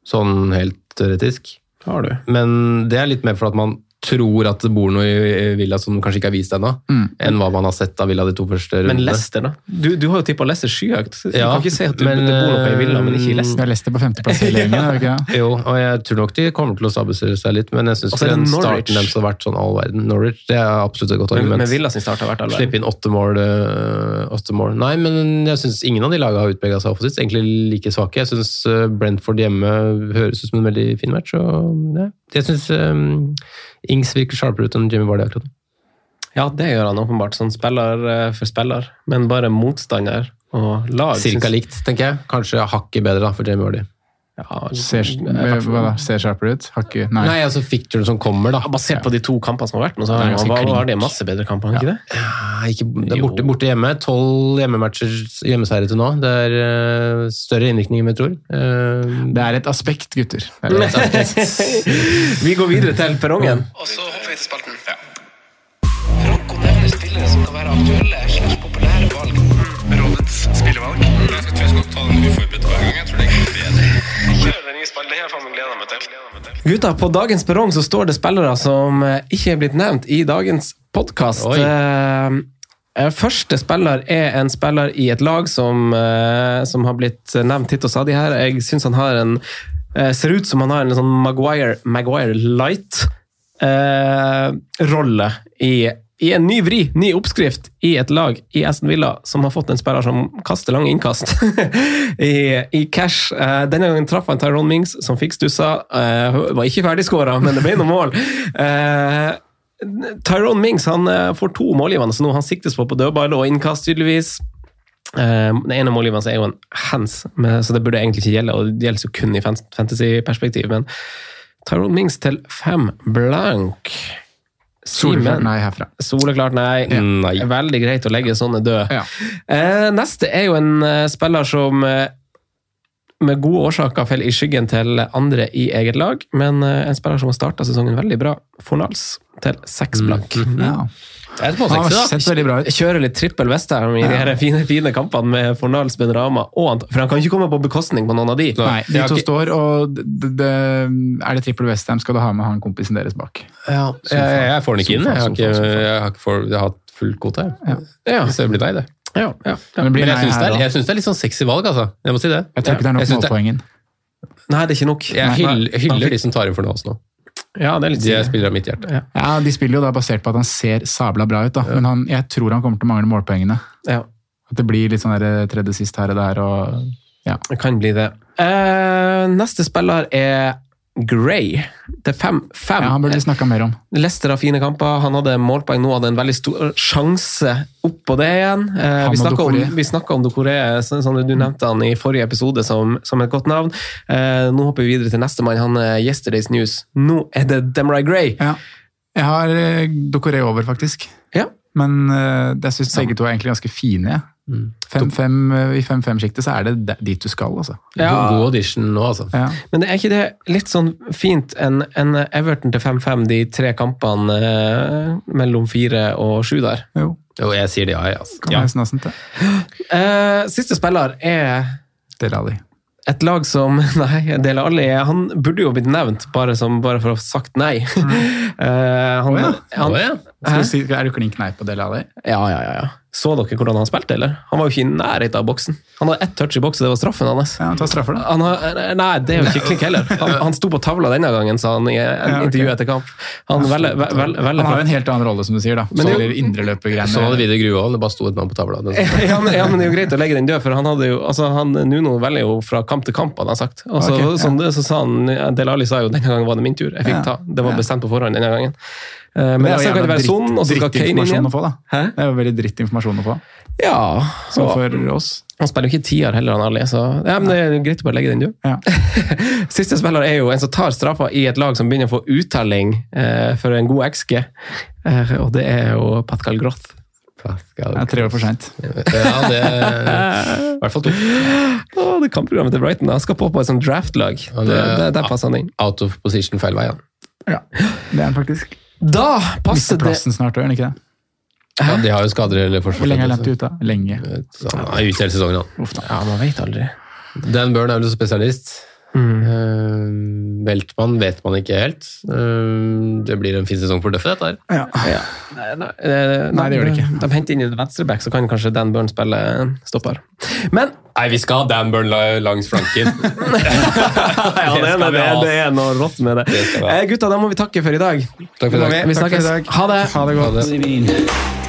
sånn helt teoretisk. Har du. Men det er litt mer for at man tror at det bor noe i Villa som kanskje ikke er vist ennå, enn hva man har sett av Villa de to første rundene. Men. Leicester, da? Du, du har jo tippa Leicester skyhøyt. Du Ja, kan ikke si at du, men, det bor noe i Villa, men ikke i Leicester. Det har Leicester på femteplass hele gjengen, er det ikke det? Jo, og jeg tror nok de kommer til å stabilisere seg litt, men jeg syns er starten deres har vært sånn all verden. Norwich det er absolutt et godt Men, argument. men Villa sin start har vært all Slippe verden. inn åtte mål, øh, åtte mål. Nei, men jeg syns ingen av de lagene har utprega seg offensivt. Egentlig like svake. Jeg syns Brentford hjemme høres ut som en veldig fin match. Og, ja. Jeg syns Ings virker sharpere ut enn Jimmy Vardy akkurat nå. Ja, det gjør han åpenbart, sånn spiller eh, for spiller, men bare motstander og lag. Cirka likt, tenker jeg. Kanskje hakket bedre da, for Jamie Vardy. Ja, Ser? Ser sharpere ut? Har Nei. Nei, altså ficturen som kommer, da. Ja, Basert på de to kampene som har vært Men så Det har ganske var det masse bedre kamper, ikke det? Ja, ikke, det er borte, borte hjemme. Tolv hjemmematcher, hjemmeseiere til nå. Det er uh, større innvirkning enn vi tror. Uh, Det er et aspekt, gutter. Er et aspekt. Vi går videre til perrongen. Og så hopper vi til spalten. Franco nevner spillere som kan være aktuelle slags populære valg. Rådets spillevalg. Jeg skal jeg skal ta den uforberedt hver Gutta, på dagens perrong så står det spillere som eh, ikke er blitt nevnt i dagens podkast. Første spiller er en spiller i et lag som, eh, som har blitt nevnt titt og stadig her. Jeg syns han har en eh, Ser ut som han har en sånn Maguire, Maguire Light-rolle i, i en ny vri, ny oppskrift, i et lag i Aston Villa som har fått en spiller som kaster lange innkast i, i cash. Uh, denne gangen traff han Tyrone Mings, som fikk stussa. Uh, var ikke ferdigskåra, men det ble noe mål. Uh, Tyrone Mings han får to målgivende, så nå han siktes på på dødball og innkast, tydeligvis. Den ene målgiveren er jo en hands, så det burde egentlig ikke gjelde. og Det gjelder jo kun i fantasy-perspektiv. Men Tyrone Mings til fem blank. Soleklart nei herfra. Soleklart nei. Nei. Veldig greit å legge sånne døde. Ja. Eh, neste er jo en eh, spiller som eh, med gode årsaker faller i skyggen til andre i eget lag, men eh, en spiller som har starta sesongen veldig bra. Fornals til seks blank. Ja. Det er Han har da. sett veldig bra ut. Kjører litt trippel Westham i de her fine, fine kampene med Fornal, Benrama og Ant For han kan ikke komme på bekostning på noen av de. Nei, de to ikke- står, og det, det, er det trippel Westham, skal du ha med han kompisen deres bak. Ja, jeg, jeg får den ikke inn. Jeg har ikke, jeg har ikke for, jeg har hatt full kvote. her. Ja, Så det blir deg, det. ja, ja, ja. Men det blir Men jeg syns det, jeg det er litt sånn sexy valg, altså. Jeg må si det. Jeg tror ikke det er nok Jeg målpoengen. Nei, det er ikke nok. Jeg hyller, hyller de som tar inn for Nås nå. Ja, det er litt De spiller av mitt hjerte. Ja, De spiller jo da basert på at han ser sabla bra ut, da. men han, jeg tror han kommer til å mangle målpoengene. Ja, At det blir litt sånn der tredje sist her og der. og ja. det kan bli det. Eh, neste spiller er Gray. Det fem. fem. ja, Han burde vi snakka mer om. Leicester har fine kamper. Han hadde målpoeng nå, hadde en veldig stor sjanse opp på det igjen. Eh, vi snakka om, vi om Doucouré, som sånn du nevnte han i forrige episode som, som et godt navn. Eh, nå hopper vi videre til nestemann. Han er Yesterday's News. Nå er det Demarai Gray. Ja. Jeg har eh, Doucouré over, faktisk. Ja. Men eh, jeg syns begge to er egentlig ganske fine. Jeg. Fem, fem, eh, I 5-5-sjiktet så er det dit du skal, altså. Ja. God audition nå, altså. Ja. Men er ikke det litt sånn fint en, en Everton til 5-5, de tre kampene eh, mellom fire og sju der? Jo, Jo, jeg sier det, ja. Altså. kan Ja. nesten til. Eh, siste spiller er Del Ali. et lag som Nei, Del Alli Han burde jo blitt nevnt, bare, som, bare for å ha sagt nei. Eh, han, oh, ja. han, oh, ja. Skal du si, er du klink nei på Dele Alli? ja, ja, ja, ja. Så dere hvordan han spilte, eller? Han var jo ikke i nærheten av boksen. Han hadde ett touch i boksen, det var straffen hans. Ja, ta straffer, da. Han har, nei, det er jo ikke klink heller. Han, han sto på tavla denne gangen, sa han i en Ja, okay. intervju etter kamp. Han velger, vel, vel, Han har jo en helt annen rolle, som du sier. da. Men Så det- indreløpergreiene. Sånn hadde Vidar Gruvold, det bare sto et mann på tavla. Ja, men, ja, men det er jo greit å legge den død, for han hadde jo, altså han, Nuno velger jo fra kamp til kamp, hadde han sagt. Og så, okay, ja. sånn, så sa han, Del Ali sa jo denne gangen var det min tur, jeg fikk Ja. ta. Det var bestemt på forhånd denne gangen. Eh, Men, det er jo være sånn, drittinformasjon å få, da. Hæ? Det er jo veldig drittinformasjon å få. Ja, Så for oss. han spiller jo ikke tier heller, han Ali, så ja, men det er greit å bare legge den du. Ja. Siste spiller er jo en som tar straffa i et lag som begynner å få uttelling eh, for en god XG, eh, og det er jo Pascal Groth. Pascal. Det er tre år for seint. Ja, det I hvert fall to. Oh, det kampprogrammet til Brighton, han skal på på et sånt draftlag. Han Det, er- der passer han inn. Out of position feil vei, ja. Ja, det er han faktisk. Da passer det plassen snart, gjør han ikke det? ja. De har jo skader eller Hvor lenge er. Lempty ute? Lenge. Han er ute hele sesongen, han. Da. Ja, man vet aldri. Dan Burn er vel spesialist. Eh, Veltmann vet man ikke helt. Eh, det blir en fin sesong for Duffy, dette her. Ja. Nei, nei, nei, Nei, det gjør det ikke. De henter inn en venstreback, så kan kanskje Dan Burn spille stopper. Men Nei, vi skal ha Dan Burn langs flanken. ja, det, skal det, det er noe rått med det. Det vi ha. Eh, gutta, da må vi takke for i dag. Takk for i dag. Vi Takk for snakkes. i dag. Ha det. Ha det godt. Straight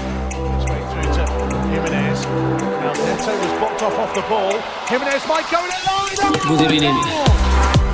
the ball. Jimenez might go in line. Moderne